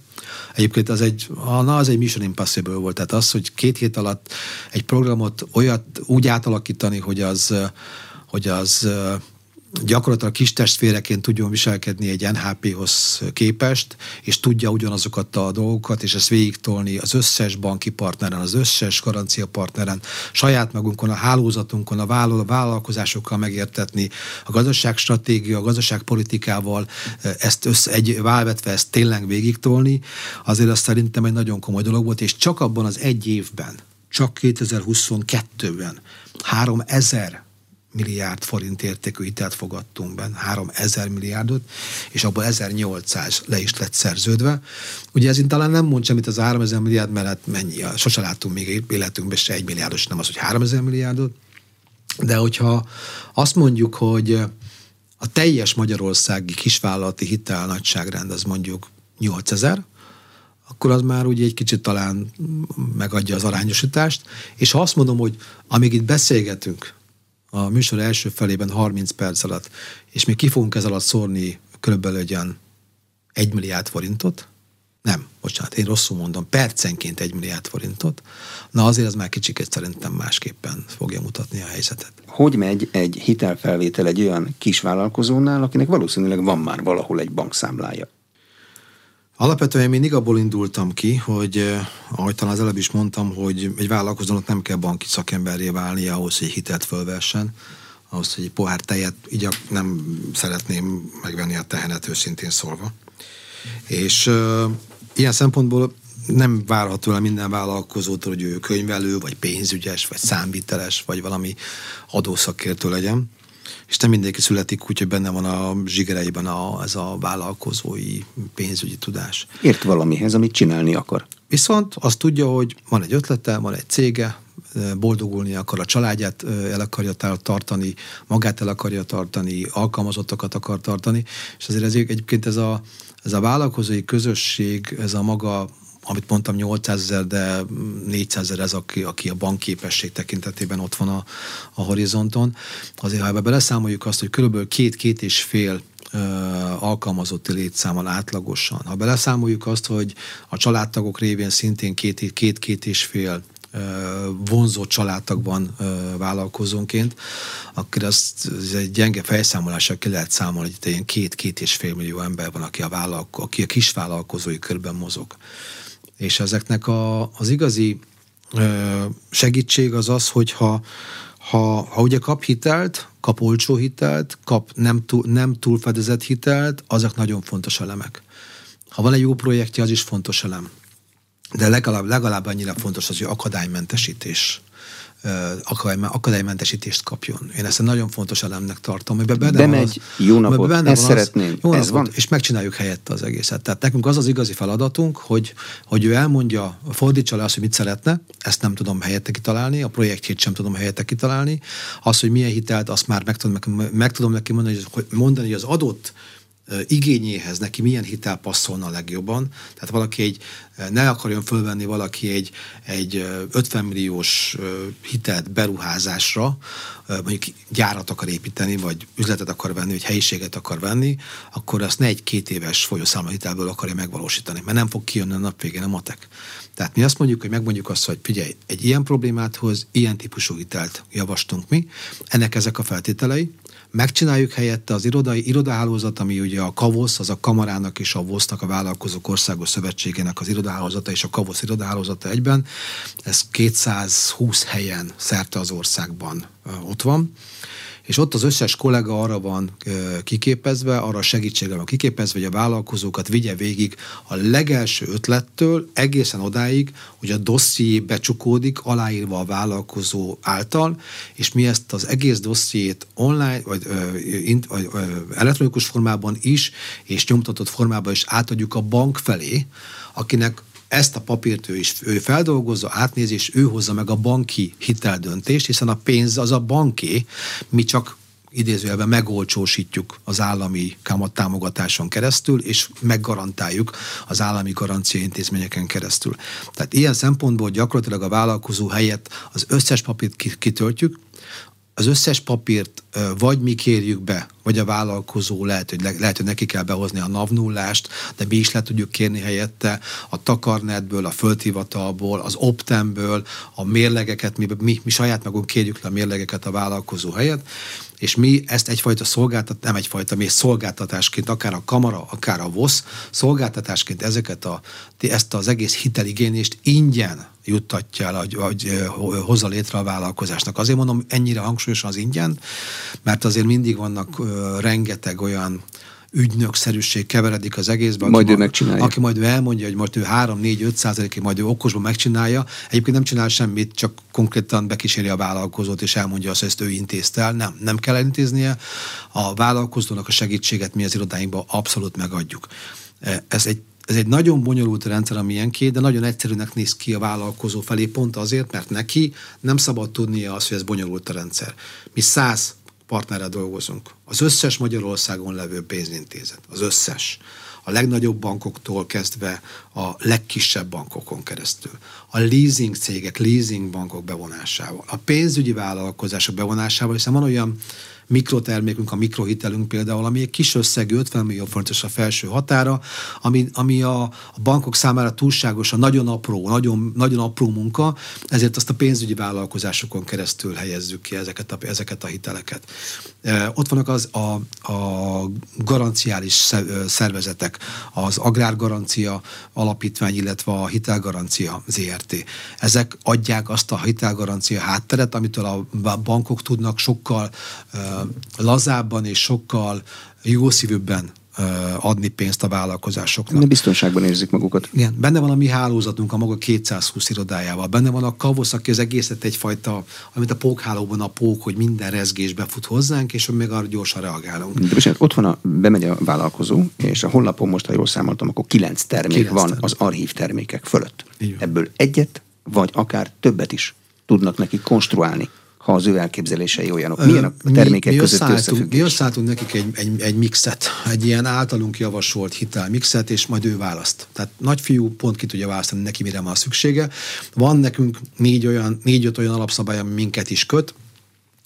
Egyébként az egy, na, az egy Mission Impossible volt, tehát az, hogy két hét alatt egy programot olyat úgy átalakítani, hogy az, hogy az gyakorlatilag kis testvéreként tudjon viselkedni egy NHP-hoz képest, és tudja ugyanazokat a dolgokat, és ezt végigtolni az összes banki partneren, az összes garancia partneren, saját magunkon, a hálózatunkon, a vállalkozásokkal megértetni, a gazdaságstratégia, a gazdaságpolitikával ezt össze, egy válvetve ezt tényleg végigtolni, azért azt szerintem egy nagyon komoly dolog volt, és csak abban az egy évben, csak 2022-ben 3000 milliárd forint értékű hitelt fogadtunk be, 3000 milliárdot, és abból 1800 le is lett szerződve. Ugye ez talán nem mond semmit az 3000 milliárd mellett mennyi, sose láttunk még életünkben se egy milliárdos, nem az, hogy 3000 milliárdot, de hogyha azt mondjuk, hogy a teljes magyarországi kisvállalati hitel nagyságrend az mondjuk 8000, akkor az már úgy egy kicsit talán megadja az arányosítást, és ha azt mondom, hogy amíg itt beszélgetünk, a műsor első felében 30 perc alatt, és mi ki fogunk ez alatt szórni körülbelül egy olyan 1 milliárd forintot, nem, bocsánat, én rosszul mondom, percenként egy milliárd forintot, na azért az már kicsiket szerintem másképpen fogja mutatni a helyzetet. Hogy megy egy hitelfelvétel egy olyan kis vállalkozónál, akinek valószínűleg van már valahol egy bankszámlája? Alapvetően mindig abból indultam ki, hogy eh, ahogy talán az előbb is mondtam, hogy egy vállalkozónak nem kell banki szakemberré válni ahhoz, hogy hitelt fölvessen, ahhoz, hogy egy pohár tejet így nem szeretném megvenni a tehenet őszintén szólva. És uh, ilyen szempontból nem várható el minden vállalkozótól, hogy ő könyvelő, vagy pénzügyes, vagy számviteles, vagy valami adószakértő legyen és nem mindenki születik úgy, hogy benne van a zsigereiben a, ez a vállalkozói pénzügyi tudás. Ért valamihez, amit csinálni akar. Viszont azt tudja, hogy van egy ötlete, van egy cége, boldogulni akar, a családját el akarja tartani, magát el akarja tartani, alkalmazottakat akar tartani, és azért ez egyébként ez a, ez a vállalkozói közösség, ez a maga amit mondtam 800 ezer, de 400 ezer ez, aki, aki a bankképesség tekintetében ott van a, a horizonton. Azért, ha ebbe beleszámoljuk azt, hogy körülbelül két-két és fél alkalmazotti létszámmal átlagosan. Ha beleszámoljuk azt, hogy a családtagok révén szintén két-két és fél vonzó családtagban vállalkozónként, akkor azt ez egy gyenge fejszámolással ki lehet számolni, hogy ilyen két-két és fél millió ember van, aki a, vállalko, aki a kisvállalkozói körben mozog. És ezeknek a, az igazi ö, segítség az az, hogyha ha, ha ugye kap hitelt, kap olcsó hitelt, kap nem, túl, nem túlfedezett hitelt, azok nagyon fontos elemek. Ha van egy jó projektje, az is fontos elem. De legalább, legalább annyira fontos az, hogy akadálymentesítés akadálymentesítést kapjon. Én ezt egy nagyon fontos elemnek tartom. Hogy benne Bemegy, az, jó napot, benne ezt szeretném, jó ez napot, van. És megcsináljuk helyette az egészet. Tehát nekünk az az igazi feladatunk, hogy, hogy ő elmondja, fordítsa le azt, hogy mit szeretne, ezt nem tudom helyette kitalálni, a projektjét sem tudom helyette kitalálni, az, hogy milyen hitelt, azt már meg tudom, meg tudom neki mondani, hogy, mondani, hogy az adott igényéhez neki milyen hitel passzolna legjobban. Tehát valaki egy, ne akarjon fölvenni valaki egy, egy 50 milliós hitelt beruházásra, mondjuk gyárat akar építeni, vagy üzletet akar venni, vagy helyiséget akar venni, akkor azt ne egy két éves folyószámla hitelből akarja megvalósítani, mert nem fog kijönni a nap végén a matek. Tehát mi azt mondjuk, hogy megmondjuk azt, hogy figyelj, egy ilyen problémát hoz, ilyen típusú hitelt javaslunk mi, ennek ezek a feltételei, megcsináljuk helyette az irodai irodahálózat, ami ugye a KAVOSZ, az a Kamarának és a VOSZ-nak, a Vállalkozók Országos Szövetségének az irodahálózata és a KAVOSZ irodahálózata egyben. Ez 220 helyen szerte az országban ott van és ott az összes kollega arra van kiképezve, arra a segítségre van kiképezve, hogy a vállalkozókat vigye végig a legelső ötlettől egészen odáig, hogy a dosszié becsukódik, aláírva a vállalkozó által, és mi ezt az egész dossziét online, vagy, ö, vagy elektronikus formában is, és nyomtatott formában is átadjuk a bank felé, akinek ezt a papírt ő is ő feldolgozza, átnézi, és ő hozza meg a banki hiteldöntést, hiszen a pénz az a banké, mi csak idézőjelben megolcsósítjuk az állami kamattámogatáson keresztül, és meggarantáljuk az állami garancia intézményeken keresztül. Tehát ilyen szempontból gyakorlatilag a vállalkozó helyett az összes papírt kitöltjük, az összes papírt vagy mi kérjük be, vagy a vállalkozó lehet, hogy, lehet, hogy neki kell behozni a NAV nullást, de mi is le tudjuk kérni helyette a takarnetből, a földhivatalból, az optemből, a mérlegeket, mi, mi, mi saját magunk kérjük le a mérlegeket a vállalkozó helyett, és mi ezt egyfajta szolgáltat, nem egyfajta, mi szolgáltatásként, akár a kamara, akár a VOSZ, szolgáltatásként ezeket a, ezt az egész hiteligényést ingyen juttatja el, hogy, hogy hozza létre a vállalkozásnak. Azért mondom ennyire hangsúlyosan az ingyen, mert azért mindig vannak uh, rengeteg olyan ügynökszerűség keveredik az egészbe. Majd aki ő megcsinálja. Aki majd ő elmondja, hogy most ő 3-4-5 százalékig majd ő okosban megcsinálja. Egyébként nem csinál semmit, csak konkrétan bekíséri a vállalkozót, és elmondja azt, hogy ezt ő intézte el. Nem, nem kell elintéznie. A vállalkozónak a segítséget mi az irodáinkban abszolút megadjuk. Ez egy ez egy nagyon bonyolult rendszer, ami ilyenké, de nagyon egyszerűnek néz ki a vállalkozó felé, pont azért, mert neki nem szabad tudnia azt, hogy ez bonyolult a rendszer. Mi száz partnerrel dolgozunk. Az összes Magyarországon levő pénzintézet, az összes. A legnagyobb bankoktól kezdve a legkisebb bankokon keresztül. A leasing cégek, leasing bankok bevonásával. A pénzügyi vállalkozások bevonásával, hiszen van olyan mikrotermékünk, a mikrohitelünk például, ami egy kis összegű, 50 millió forintos a felső határa, ami, ami a, a bankok számára túlságosan nagyon apró, nagyon, nagyon apró munka, ezért azt a pénzügyi vállalkozásokon keresztül helyezzük ki ezeket a, ezeket a hiteleket. E, ott vannak az, a, a garanciális szervezetek, az agrárgarancia alapítvány, illetve a hitelgarancia ZRT. Ezek adják azt a hitelgarancia hátteret, amitől a bankok tudnak sokkal lazábban és sokkal jószívűbben adni pénzt a vállalkozásoknak. De biztonságban érzik magukat. Igen, benne van a mi hálózatunk a maga 220 irodájával, benne van a kavosz, aki az egészet egyfajta, amit a pókhálóban a pók, hogy minden rezgés befut hozzánk, és még arra gyorsan reagálunk. De bocsánat, ott van a, bemegy a vállalkozó, és a honlapon most, ha jól számoltam, akkor kilenc termék 9 van termék. az archív termékek fölött. Ebből egyet, vagy akár többet is tudnak neki konstruálni ha az ő elképzelései olyanok. Milyen a termékek mi, mi között összefüggés? Mi összeálltunk nekik egy, egy, egy mixet, egy ilyen általunk javasolt hitelmixet, és majd ő választ. Tehát nagyfiú pont ki tudja választani neki, mire van szüksége. Van nekünk négy olyan, négy-öt olyan alapszabály, ami minket is köt,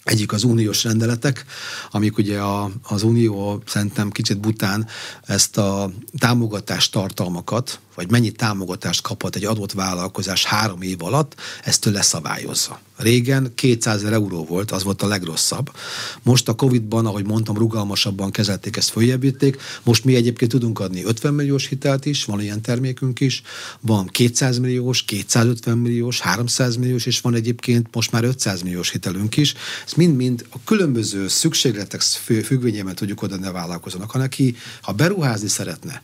egyik az uniós rendeletek, amik ugye a, az unió szerintem kicsit bután ezt a támogatás tartalmakat, vagy mennyi támogatást kaphat egy adott vállalkozás három év alatt, ezt ő leszabályozza. Régen 200 ezer euró volt, az volt a legrosszabb. Most a Covid-ban, ahogy mondtam, rugalmasabban kezelték, ezt följebbíték. Most mi egyébként tudunk adni 50 milliós hitelt is, van ilyen termékünk is, van 200 milliós, 250 milliós, 300 milliós, és van egyébként most már 500 milliós hitelünk is. Ez mind-mind a különböző szükségletek függvényében tudjuk adni a vállalkozónak. Ha neki, ha beruházni szeretne,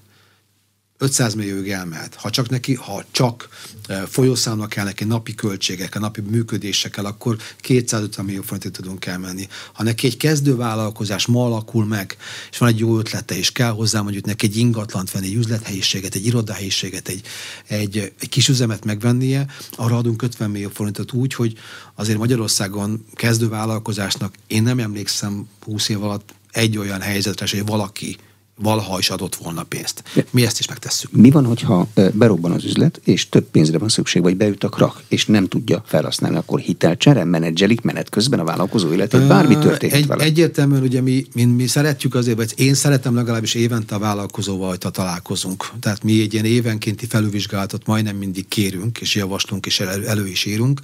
500 millióig elmehet. Ha csak neki, ha csak e, folyószámnak kell neki napi költségekkel, napi működésekkel, akkor 250 millió forintig tudunk elmenni. Ha neki egy kezdővállalkozás ma alakul meg, és van egy jó ötlete, és kell hozzá mondjuk neki egy ingatlant venni, egy üzlethelyiséget, egy irodahelyiséget, egy, egy, egy kis üzemet megvennie, arra adunk 50 millió forintot úgy, hogy azért Magyarországon kezdővállalkozásnak én nem emlékszem 20 év alatt egy olyan helyzetre, hogy valaki valaha is adott volna pénzt. Mi ezt is megtesszük. Mi van, hogyha berobban az üzlet, és több pénzre van szükség, vagy beüt a krak, és nem tudja felhasználni, akkor hitelcsere, menedzselik menet közben a vállalkozó életét, bármi történik Egy, vele. Egyértelműen ugye mi, mi, mi szeretjük azért, vagy én szeretem legalábbis évente a vállalkozóval, hogy találkozunk. Tehát mi egy ilyen évenkénti felülvizsgálatot majdnem mindig kérünk, és javaslunk, és elő, elő is írunk.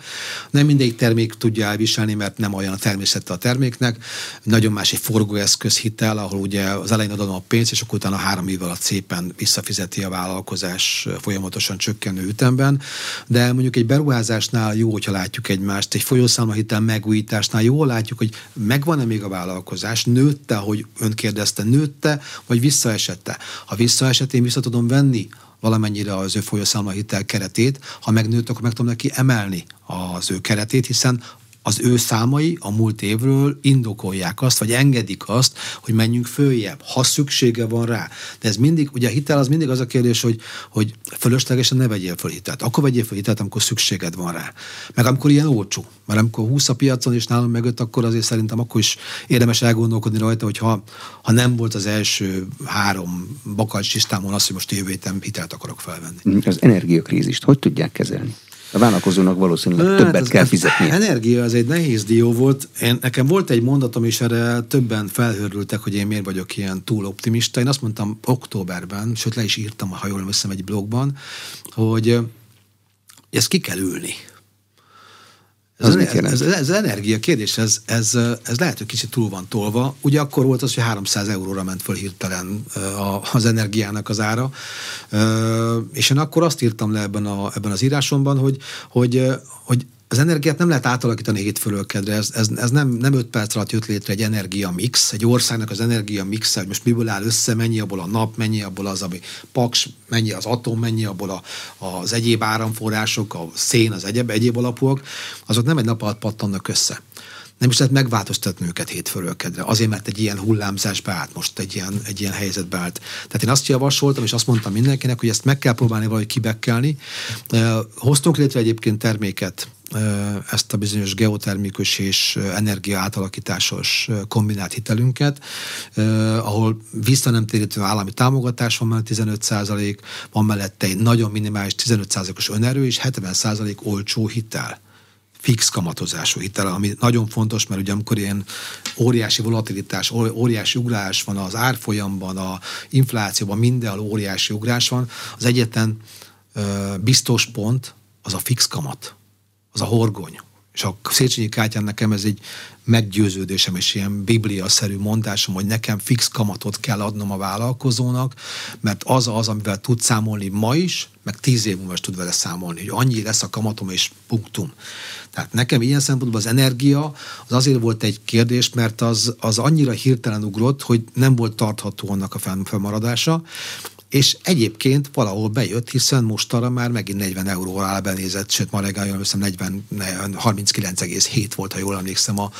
Nem mindegyik termék tudja elviselni, mert nem olyan a természete a terméknek. Nagyon más egy forgóeszköz hitel, ahol ugye az elején adom a pénzt, és akkor utána három év alatt szépen visszafizeti a vállalkozás folyamatosan csökkenő ütemben. De mondjuk egy beruházásnál jó, hogyha látjuk egymást, egy folyószámlahitel megújításnál jó látjuk, hogy megvan-e még a vállalkozás, nőtte, hogy ön kérdezte, nőtte, vagy visszaesette. Ha visszaesett, én vissza tudom venni valamennyire az ő folyószámla hitel keretét, ha megnőtt, akkor meg tudom neki emelni az ő keretét, hiszen az ő számai a múlt évről indokolják azt, vagy engedik azt, hogy menjünk följebb, ha szüksége van rá. De ez mindig, ugye a hitel az mindig az a kérdés, hogy, hogy fölöslegesen ne vegyél föl hitelt. Akkor vegyél föl hitelt, amikor szükséged van rá. Meg amikor ilyen olcsó. Mert amikor 20 a piacon és nálam mögött, akkor azért szerintem akkor is érdemes elgondolkodni rajta, hogy ha, ha nem volt az első három bakalcs listámon az, hogy most jövő hitelt akarok felvenni. Az energiakrízist hogy tudják kezelni? A vállalkozónak valószínűleg hát többet kell fizetni. Energia az egy nehéz dió volt. Én, nekem volt egy mondatom, és erre többen felhörültek, hogy én miért vagyok ilyen túl optimista. Én azt mondtam októberben, sőt le is írtam, ha jól emlékszem egy blogban, hogy ezt ki kell ülni. Ez, az ez, ez, ez energia kérdés, ez, ez, ez lehet, hogy kicsit túl van tolva. Ugye akkor volt az, hogy 300 euróra ment föl hirtelen az energiának az ára, és én akkor azt írtam le ebben, a, ebben az írásomban, hogy, hogy, hogy az energiát nem lehet átalakítani hétfőről kedre, ez, ez, ez nem, nem öt perc alatt jött létre egy energia mix, egy országnak az energia mix, hogy most miből áll össze, mennyi abból a nap, mennyi abból az, ami paks, mennyi az atom, mennyi abból a, az egyéb áramforrások, a szén, az egyéb, egyéb alapúak, azok nem egy nap alatt pattannak össze nem is lehet megváltoztatni őket hétfőről kedre. Azért, mert egy ilyen hullámzás beállt most, egy ilyen, egy ilyen helyzetbe állt. Tehát én azt javasoltam, és azt mondtam mindenkinek, hogy ezt meg kell próbálni valahogy kibekkelni. Hoztunk létre egyébként terméket, ezt a bizonyos geotermikus és energia átalakításos kombinált hitelünket, ahol vissza nem térítő állami támogatás van mellett 15 százalék, van mellette egy nagyon minimális 15 százalékos önerő és 70 százalék olcsó hitel. Fix kamatozású hitel, ami nagyon fontos, mert ugye amikor ilyen óriási volatilitás, óriási ugrás van az árfolyamban, a inflációban, mindenhol óriási ugrás van, az egyetlen biztos pont az a fix kamat, az a horgony. És a Széchenyi Kátyán nekem ez egy meggyőződésem és ilyen biblia-szerű mondásom, hogy nekem fix kamatot kell adnom a vállalkozónak, mert az az, amivel tud számolni ma is, meg tíz év múlva is tud vele számolni, hogy annyi lesz a kamatom és punktum. Tehát nekem ilyen szempontból az energia az azért volt egy kérdés, mert az, az annyira hirtelen ugrott, hogy nem volt tartható annak a felmaradása, és egyébként valahol bejött, hiszen mostanra már megint 40 euró alá benézett, sőt ma reggel jól 40, 39,7 volt, ha jól emlékszem a,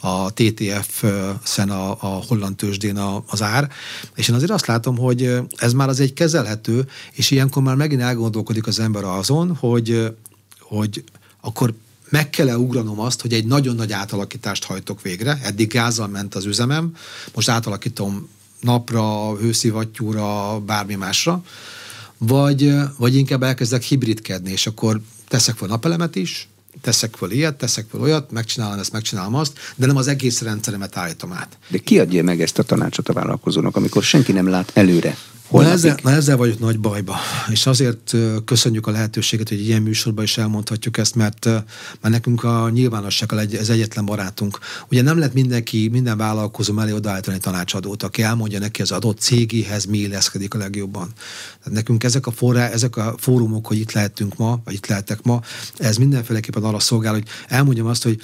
a TTF-szen a, a holland tőzsdén a, az ár, és én azért azt látom, hogy ez már az egy kezelhető, és ilyenkor már megint elgondolkodik az ember azon, hogy, hogy akkor meg kell-e ugranom azt, hogy egy nagyon nagy átalakítást hajtok végre, eddig gázzal ment az üzemem, most átalakítom napra, hőszivattyúra, bármi másra, vagy, vagy inkább elkezdek hibridkedni, és akkor teszek fel napelemet is, teszek fel ilyet, teszek fel olyat, megcsinálom ezt, megcsinálom azt, de nem az egész rendszeremet állítom át. De ki adja meg ezt a tanácsot a vállalkozónak, amikor senki nem lát előre? Na ezzel, na ezzel vagyok nagy bajba, és azért köszönjük a lehetőséget, hogy ilyen műsorban is elmondhatjuk ezt, mert, mert nekünk a nyilvánosság ez egyetlen barátunk. Ugye nem lehet mindenki, minden vállalkozó mellé odaállítani tanácsadót, aki elmondja neki az adott cégéhez mi illeszkedik a legjobban. Tehát nekünk ezek a, forrá, ezek a fórumok, hogy itt lehetünk ma, vagy itt lehetek ma, ez mindenféleképpen arra szolgál, hogy elmondjam azt, hogy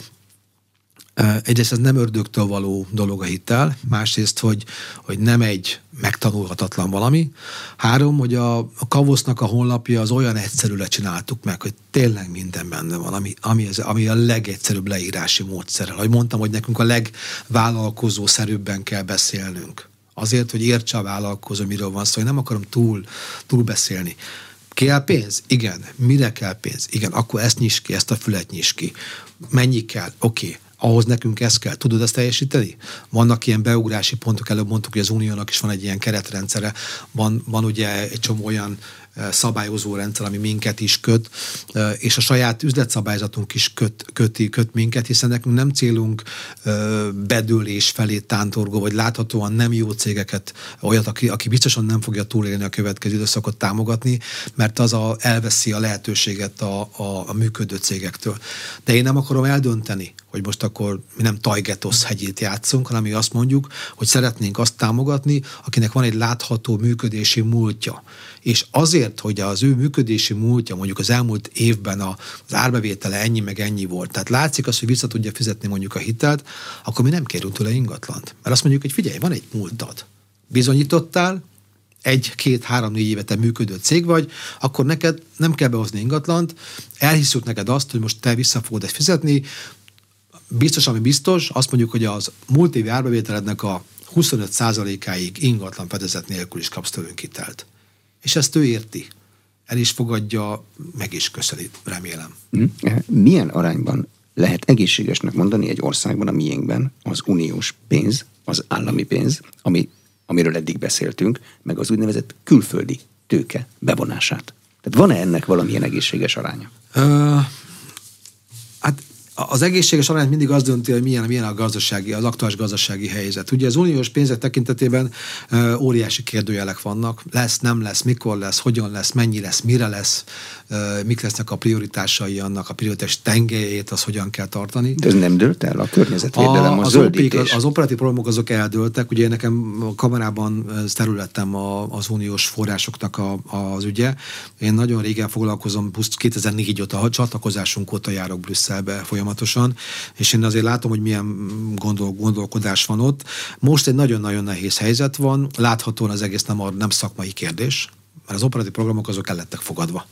Egyrészt ez nem ördögtől való dolog a hitel, másrészt, hogy, hogy nem egy megtanulhatatlan valami. Három, hogy a, a Kavosznak a honlapja az olyan egyszerű lecsináltuk meg, hogy tényleg minden benne van, ami, ami, ez, ami a legegyszerűbb leírási módszerrel. Ahogy mondtam, hogy nekünk a legvállalkozószerűbben kell beszélnünk. Azért, hogy értse a vállalkozó, miről van szó, hogy nem akarom túl, túl beszélni. Kell pénz? Igen. Mire kell pénz? Igen, akkor ezt nyis ki, ezt a fület nyis ki. Mennyi kell? Oké. Okay ahhoz nekünk ezt kell. Tudod ezt teljesíteni? Vannak ilyen beugrási pontok, előbb mondtuk, hogy az Uniónak is van egy ilyen keretrendszere, van, van ugye egy csomó olyan szabályozó rendszer, ami minket is köt, és a saját üzletszabályzatunk is köt, köti, köt minket, hiszen nekünk nem célunk bedőlés felé tántorgó, vagy láthatóan nem jó cégeket, olyat, aki, aki biztosan nem fogja túlélni a következő időszakot támogatni, mert az a, elveszi a lehetőséget a, a, a működő cégektől. De én nem akarom eldönteni, hogy most akkor mi nem Tajgetosz hegyét játszunk, hanem mi azt mondjuk, hogy szeretnénk azt támogatni, akinek van egy látható működési múltja. És azért, hogy az ő működési múltja mondjuk az elmúlt évben az árbevétele ennyi meg ennyi volt, tehát látszik az, hogy vissza tudja fizetni mondjuk a hitelt, akkor mi nem kérünk tőle ingatlant. Mert azt mondjuk, hogy figyelj, van egy múltad. Bizonyítottál, egy, két, három, négy éve te működő cég vagy, akkor neked nem kell behozni ingatlant, elhiszük neked azt, hogy most te vissza fogod ezt fizetni, biztos, ami biztos, azt mondjuk, hogy az múlt évi árbevételednek a 25%-áig ingatlan fedezet nélkül is kapsz tőlünk hitelt. És ezt ő érti. El is fogadja, meg is köszöni, remélem. Hm? Milyen arányban lehet egészségesnek mondani egy országban, a miénkben, az uniós pénz, az állami pénz, ami, amiről eddig beszéltünk, meg az úgynevezett külföldi tőke bevonását. Tehát van-e ennek valamilyen egészséges aránya? Uh, az egészséges arányt mindig az dönti, hogy milyen, milyen a gazdasági, az aktuális gazdasági helyzet. Ugye az uniós pénzek tekintetében uh, óriási kérdőjelek vannak. Lesz, nem lesz, mikor lesz, hogyan lesz, mennyi lesz, mire lesz, uh, mik lesznek a prioritásai annak, a prioritás tengelyét, az hogyan kell tartani. De ez nem dőlt el? A környezetvédelem, a, az? Az, az operatív programok azok eldőltek. Ugye nekem a kamerában területem a, az uniós forrásoknak a, az ügye. Én nagyon régen foglalkozom, 2004 óta, a csatlakozásunk óta járok Brüsszelbe folyamatosan folyamatosan, és én azért látom, hogy milyen gondol, gondolkodás van ott. Most egy nagyon-nagyon nehéz helyzet van, láthatóan az egész nem, a, nem szakmai kérdés, mert az operatív programok azok el lettek fogadva.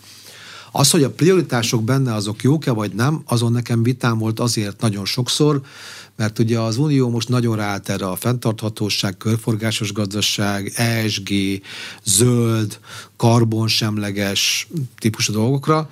Az, hogy a prioritások benne azok jók-e vagy nem, azon nekem vitám volt azért nagyon sokszor, mert ugye az Unió most nagyon ráállt erre a fenntarthatóság, körforgásos gazdaság, ESG, zöld, karbonsemleges típusú dolgokra,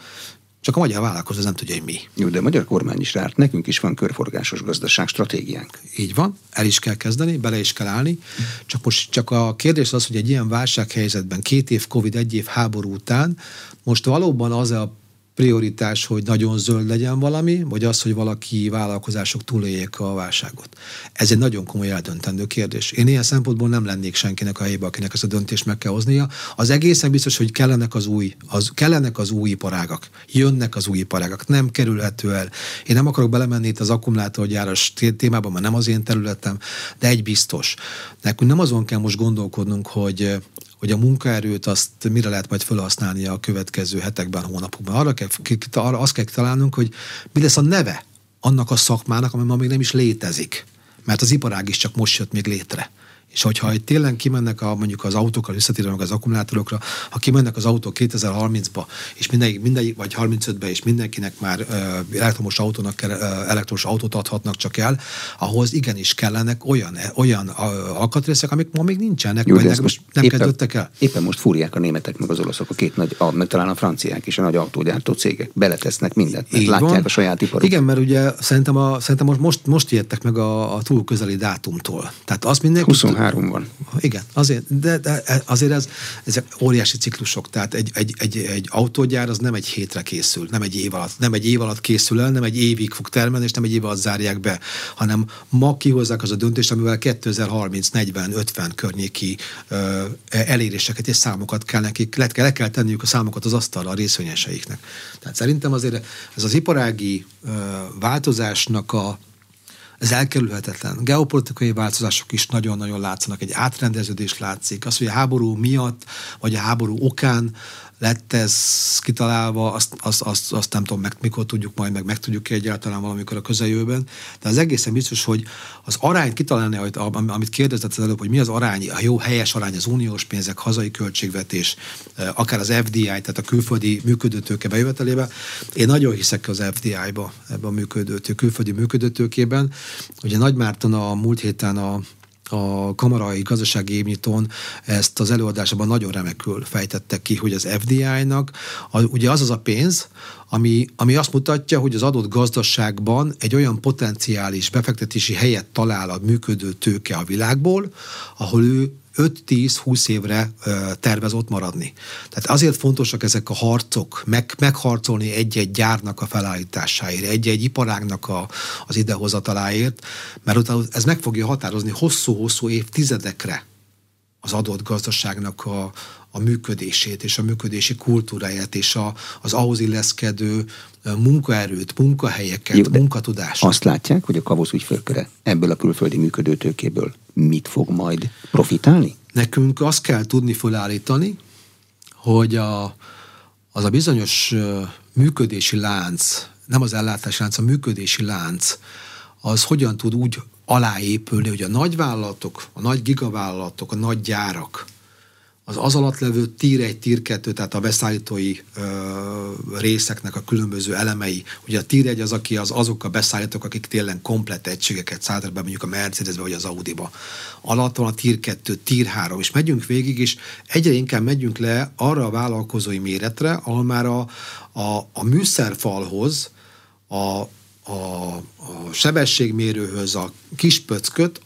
csak a magyar vállalkozó nem tudja, hogy mi. Jó, de a magyar kormány is rárt. Nekünk is van körforgásos gazdaság stratégiánk. Így van, el is kell kezdeni, bele is kell állni. Csak most csak a kérdés az, hogy egy ilyen válsághelyzetben, két év Covid, egy év háború után, most valóban az a prioritás, hogy nagyon zöld legyen valami, vagy az, hogy valaki vállalkozások túléljék a válságot. Ez egy nagyon komoly eldöntendő kérdés. Én ilyen szempontból nem lennék senkinek a helyébe, akinek ezt a döntést meg kell hoznia. Az egészen biztos, hogy kellenek az új, az, kellenek az új iparágak. Jönnek az új iparágak. Nem kerülhető el. Én nem akarok belemenni itt az akkumulátorgyáros témában, mert nem az én területem, de egy biztos. Nekünk nem azon kell most gondolkodnunk, hogy hogy a munkaerőt azt mire lehet majd felhasználni a következő hetekben, hónapokban. Arra, kell, arra azt kell találnunk, hogy mi lesz a neve annak a szakmának, ami ma még nem is létezik. Mert az iparág is csak most jött még létre. És hogyha itt tényleg kimennek a, mondjuk az autókkal, visszatérnek az akkumulátorokra, ha kimennek az autók 2030-ba, és mindenki, mindenki vagy 35-be, és mindenkinek már uh, elektromos autónak kell, uh, elektromos autót adhatnak csak el, ahhoz igenis kellenek olyan, olyan alkatrészek, amik ma még nincsenek, Jó, vagy nem, most nem éppen, kezdődtek el. Éppen most fúrják a németek meg az oroszok, a két nagy, a, meg talán a franciák is, a nagy autógyártó cégek. Beletesznek mindent, mert látják van. a saját iparukat. Igen, mert ugye szerintem, a, szerintem most, most, most jöttek meg a, a túl közeli dátumtól. Tehát azt mindenki... 23 három van. Igen, azért, de, de azért ez, ezek óriási ciklusok, tehát egy, egy, egy, egy autógyár az nem egy hétre készül, nem egy év alatt, nem egy év alatt készül el, nem egy évig fog termelni, és nem egy év alatt zárják be, hanem ma kihozzák az a döntést, amivel 2030, 40, 50 környéki ö, eléréseket és számokat kell nekik, le, le kell tenniük a számokat az asztalra a részvényeseiknek. Tehát szerintem azért ez az iparági ö, változásnak a ez elkerülhetetlen. Geopolitikai változások is nagyon-nagyon látszanak, egy átrendeződés látszik. Az, hogy a háború miatt, vagy a háború okán lett ez kitalálva, azt, azt, azt, azt nem tudom, meg, mikor tudjuk majd, meg meg tudjuk egyáltalán valamikor a közeljövőben. De az egészen biztos, hogy az arányt kitalálni, amit kérdezett az előbb, hogy mi az arány, a jó helyes arány az uniós pénzek, hazai költségvetés, akár az FDI, tehát a külföldi működőtőke bejövetelébe. Én nagyon hiszek az FDI-ba, ebben a működőtő, külföldi működőtőkében. Ugye Nagy Márton a múlt héten a a kamarai gazdasági évnyitón ezt az előadásában nagyon remekül fejtette ki, hogy az FDI-nak a, ugye az az a pénz, ami, ami azt mutatja, hogy az adott gazdaságban egy olyan potenciális befektetési helyet talál a működő tőke a világból, ahol ő 5-10-20 évre tervez ott maradni. Tehát azért fontosak ezek a harcok, meg, megharcolni egy-egy gyárnak a felállításáért, egy-egy iparágnak a, az idehozataláért, mert utána ez meg fogja határozni hosszú-hosszú évtizedekre az adott gazdaságnak a, a működését és a működési kultúráját és a, az ahhoz illeszkedő munkaerőt, munkahelyeket, Jó, munkatudást. Azt látják, hogy a kavosz ügyfélköre ebből a külföldi működőtőkéből mit fog majd profitálni? Nekünk azt kell tudni felállítani, hogy a, az a bizonyos működési lánc, nem az ellátási lánc, a működési lánc, az hogyan tud úgy aláépülni, hogy a nagyvállalatok, a nagy gigavállalatok, a nagy gyárak, az az alatt levő tír egy, tír kettő, tehát a beszállítói ö, részeknek a különböző elemei. Ugye a tír egy az, aki az azok a beszállítók, akik tényleg komplet egységeket szállítanak be, mondjuk a Mercedesbe vagy az Audi-ba. Alatt van a tír kettő, tír három, és megyünk végig, és egyre inkább megyünk le arra a vállalkozói méretre, ahol már a, a, a műszerfalhoz, a, a, a sebességmérőhöz a kis pöcköt,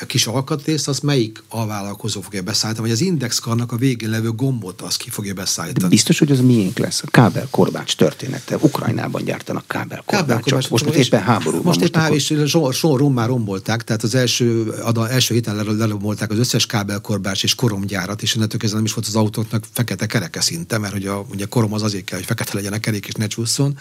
a kis alkatrészt, az melyik alvállalkozó fogja beszállítani, vagy az indexkarnak a végén levő gombot az ki fogja beszállítani. De biztos, hogy az miénk lesz. A kábelkorbács története. Ukrajnában gyártanak kábelkorbácsot. Most, most éppen háború Most éppen háború, és sor, sor már rombolták, tehát az első, az első héten lerombolták az összes kábelkorbács és koromgyárat, és innentől kezdve nem is volt az autóknak fekete kereke szinte, mert hogy a, ugye korom az azért kell, hogy fekete legyen a kerék és ne csúszson.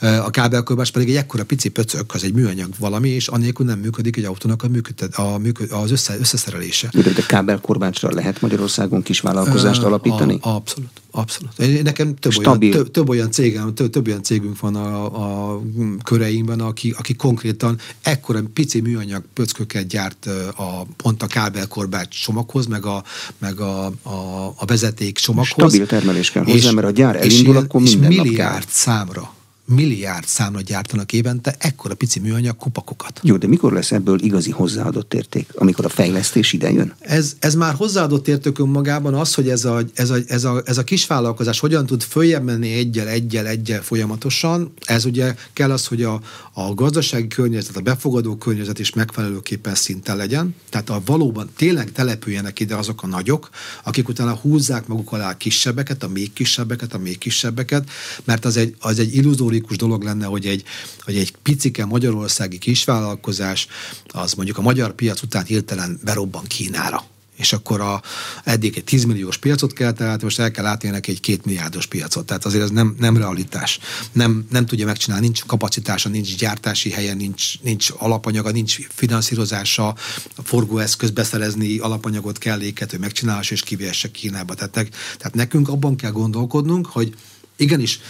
A kábelkorbács pedig egy ekkora pici pöcök, az egy műanyag valami, és annélkül nem működik egy autónak a, működtet, a működ, az össze, összeszerelése. De, de kábelkorbácsra lehet Magyarországon kis vállalkozást alapítani? A, abszolút. Abszolút. Nekem több olyan, több, több olyan cégem, több, több olyan cégünk van a, a köreimben, aki, aki konkrétan ekkora pici műanyag pöcköket gyárt a, pont a kábelkorbács csomaghoz, meg a, meg a, a, a vezeték csomaghoz. Stabil termelés kell hozzá, és, mert a gyár elindul, és akkor minden és milliárd számra milliárd számra gyártanak évente ekkora pici műanyag kupakokat. Jó, de mikor lesz ebből igazi hozzáadott érték? Amikor a fejlesztés ide jön? Ez, ez már hozzáadott érték önmagában az, hogy ez a, ez, a, ez, a, ez a kis vállalkozás hogyan tud följebb menni egyel, egyel, egyel folyamatosan. Ez ugye kell az, hogy a, a gazdasági környezet, a befogadó környezet is megfelelőképpen szinten legyen. Tehát a valóban tényleg települjenek ide azok a nagyok, akik utána húzzák maguk alá a kisebbeket, a még kisebbeket, a még kisebbeket, mert az egy, az egy illuzóri logikus dolog lenne, hogy egy, hogy egy picike magyarországi kisvállalkozás az mondjuk a magyar piac után hirtelen berobban Kínára és akkor a, eddig egy 10 milliós piacot kell, tehát most el kell látni neki egy két milliárdos piacot. Tehát azért ez nem, nem realitás. Nem, nem tudja megcsinálni, nincs kapacitása, nincs gyártási helye, nincs, nincs alapanyaga, nincs finanszírozása, a forgóeszköz beszerezni alapanyagot kelléket, hogy megcsinálás és kivihesse Kínába. Tehát, tehát nekünk abban kell gondolkodnunk, hogy igenis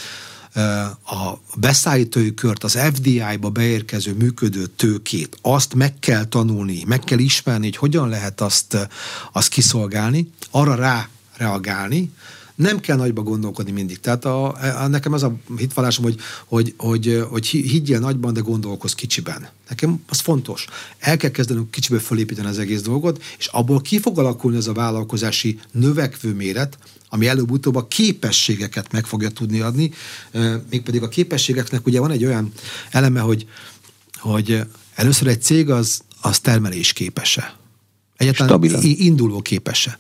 a beszállítói kört, az FDI-ba beérkező működő tőkét, azt meg kell tanulni, meg kell ismerni, hogy hogyan lehet azt, azt kiszolgálni, arra rá reagálni, nem kell nagyba gondolkodni mindig. Tehát a, a, nekem az a hitvallásom, hogy, hogy, hogy, hogy higgyél nagyban, de gondolkoz kicsiben. Nekem az fontos. El kell kezdenünk kicsiből fölépíteni az egész dolgot, és abból ki fog alakulni ez a vállalkozási növekvő méret, ami előbb-utóbb a képességeket meg fogja tudni adni, mégpedig a képességeknek ugye van egy olyan eleme, hogy, hogy először egy cég az, az termelés képese. Egyáltalán Stabilan. induló képese.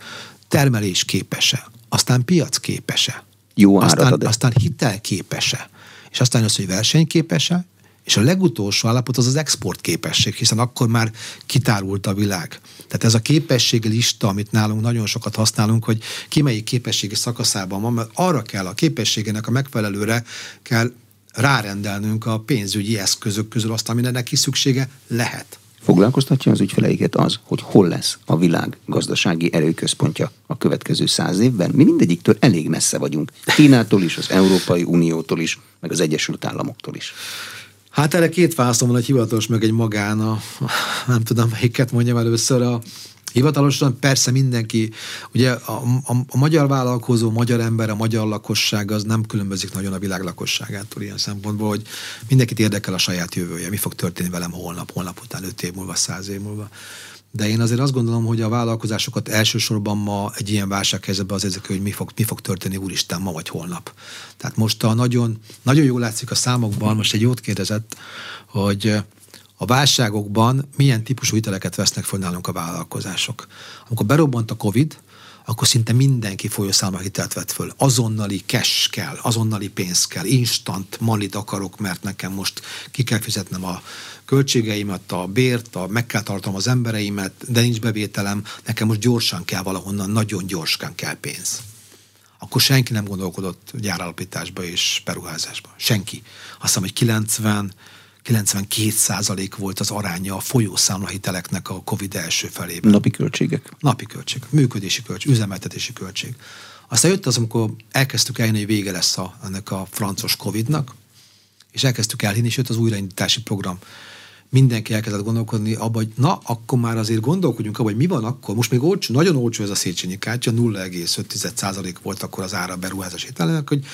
Termelés képese. Aztán piac képese. Jó aztán, aztán hitel képese. És aztán az, hogy versenyképese, és a legutolsó állapot az az export képesség, hiszen akkor már kitárult a világ. Tehát ez a képességi lista, amit nálunk nagyon sokat használunk, hogy ki melyik képességi szakaszában van, mert arra kell a képességének a megfelelőre kell rárendelnünk a pénzügyi eszközök közül azt, amire neki szüksége lehet. Foglalkoztatja az ügyfeleiket az, hogy hol lesz a világ gazdasági erőközpontja a következő száz évben. Mi mindegyiktől elég messze vagyunk. Kínától is, az Európai Uniótól is, meg az Egyesült Államoktól is. Hát erre két válaszom van, egy hivatalos, meg egy magán, a, nem tudom melyiket mondjam először, a, Hivatalosan persze mindenki, ugye a, a, a magyar vállalkozó, magyar ember, a magyar lakosság az nem különbözik nagyon a világ lakosságától ilyen szempontból, hogy mindenkit érdekel a saját jövője, mi fog történni velem holnap, holnap után, öt év múlva, száz év múlva. de én azért azt gondolom, hogy a vállalkozásokat elsősorban ma egy ilyen válsághelyzetben az érzek, hogy mi fog, mi fog történni úristen ma vagy holnap. Tehát most a nagyon, nagyon jól látszik a számokban, most egy jót kérdezett, hogy a válságokban milyen típusú hiteleket vesznek föl nálunk a vállalkozások. Amikor berobbant a Covid, akkor szinte mindenki folyószámla hitelt vett föl. Azonnali cash kell, azonnali pénz kell, instant manit akarok, mert nekem most ki kell fizetnem a költségeimet, a bért, a, meg kell tartom az embereimet, de nincs bevételem, nekem most gyorsan kell valahonnan, nagyon gyorsan kell pénz. Akkor senki nem gondolkodott gyáralapításba és beruházásba. Senki. Azt hiszem, hogy 90 92 százalék volt az aránya a folyószámlahiteleknek a Covid első felében. Napi költségek? Napi költség, működési költség, üzemeltetési költség. Aztán jött az, amikor elkezdtük eljönni, hogy vége lesz a, ennek a francos Covid-nak, és elkezdtük elhinni, és jött az újraindítási program mindenki elkezdett gondolkodni abba, hogy na, akkor már azért gondolkodjunk abba, hogy mi van akkor. Most még olcsó, nagyon olcsó ez a Széchenyi kártya, 0,5% volt akkor az ára beruházás ételének, hogy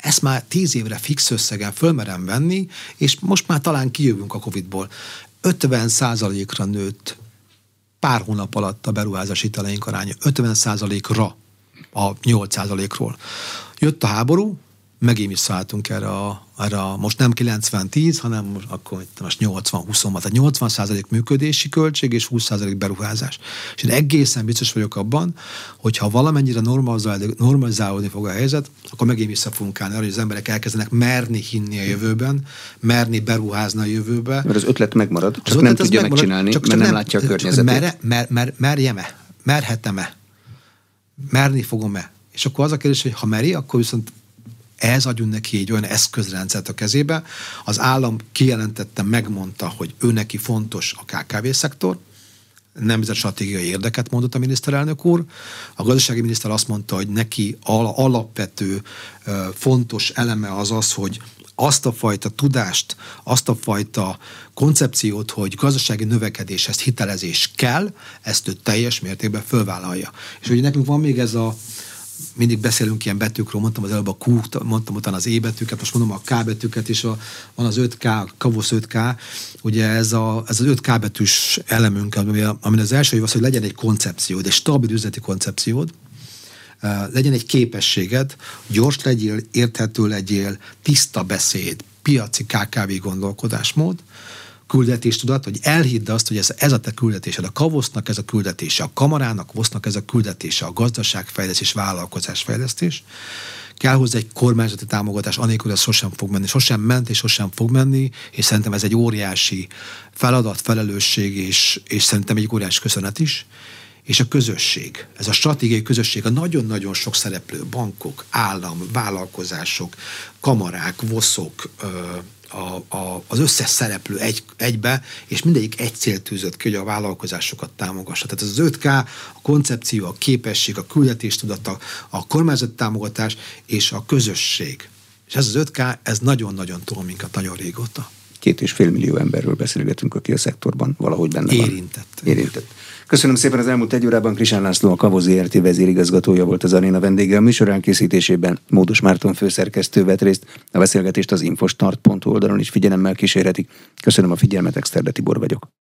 ezt már tíz évre fix összegen fölmerem venni, és most már talán kijövünk a Covid-ból. 50% ra nőtt pár hónap alatt a beruházási hiteleink aránya. 50% ra a 8% ról Jött a háború, megint visszaálltunk erre a, erre a, most nem 90-10, hanem most, akkor most 80-20, tehát 80 százalék működési költség és 20 százalék beruházás. És én egészen biztos vagyok abban, hogy ha valamennyire normalizálódni, fog a helyzet, akkor megint vissza fogunk állni arra, hogy az emberek elkezdenek merni hinni a jövőben, merni beruházni a jövőbe. Mert az ötlet megmarad, csak ötlet nem tudja megmarad, megcsinálni, csak, csak mert nem, nem látja a környezetét. Mer, mer, mer, merjem-e? Merhetem-e? Merni fogom-e? És akkor az a kérdés, hogy ha meri, akkor viszont ehhez adjunk neki egy olyan eszközrendszert a kezébe. Az állam kijelentette, megmondta, hogy ő neki fontos a KKV-szektor, nemzet stratégiai érdeket mondott a miniszterelnök úr. A gazdasági miniszter azt mondta, hogy neki alapvető fontos eleme az az, hogy azt a fajta tudást, azt a fajta koncepciót, hogy gazdasági növekedéshez hitelezés kell, ezt ő teljes mértékben fölvállalja. És ugye nekünk van még ez a mindig beszélünk ilyen betűkről, mondtam az előbb a Q, mondtam utána az E betűket, most mondom a K betűket, és a, van az 5K, a Kavosz 5K, ugye ez, a, ez az 5K betűs elemünk, ami, ami az első az, hogy legyen egy koncepciód, egy stabil üzleti koncepciód, legyen egy képességed, gyors legyél, érthető legyél, tiszta beszéd, piaci KKV gondolkodásmód, küldetéstudat, hogy elhidd azt, hogy ez, ez a te küldetésed, a kavosznak ez a küldetése, a kamarának, vosznak ez a küldetése, a gazdaságfejlesztés, vállalkozásfejlesztés. Kell hozzá egy kormányzati támogatás, anélkül ez sosem fog menni. Sosem ment és sosem fog menni, és szerintem ez egy óriási feladat, felelősség, és, és szerintem egy óriási köszönet is és a közösség. Ez a stratégiai közösség, a nagyon-nagyon sok szereplő, bankok, állam, vállalkozások, kamarák, voszok, a, a, az összes szereplő egy, egybe, és mindegyik egy célt tűzött ki, hogy a vállalkozásokat támogassa. Tehát ez az 5K, a koncepció, a képesség, a küldetéstudata, a kormányzati támogatás és a közösség. És ez az 5K, ez nagyon-nagyon túl minket nagyon régóta. Két és fél millió emberről beszélgetünk, aki a szektorban valahogy benne Érintett. van. Érintett. Köszönöm szépen az elmúlt egy órában. Krisán László, a Kavozi RT vezérigazgatója volt az aréna vendége. A műsorán készítésében Módos Márton főszerkesztő vett részt. A beszélgetést az infostart.hu oldalon is figyelemmel kísérhetik. Köszönöm a figyelmet, Exterde Tibor vagyok.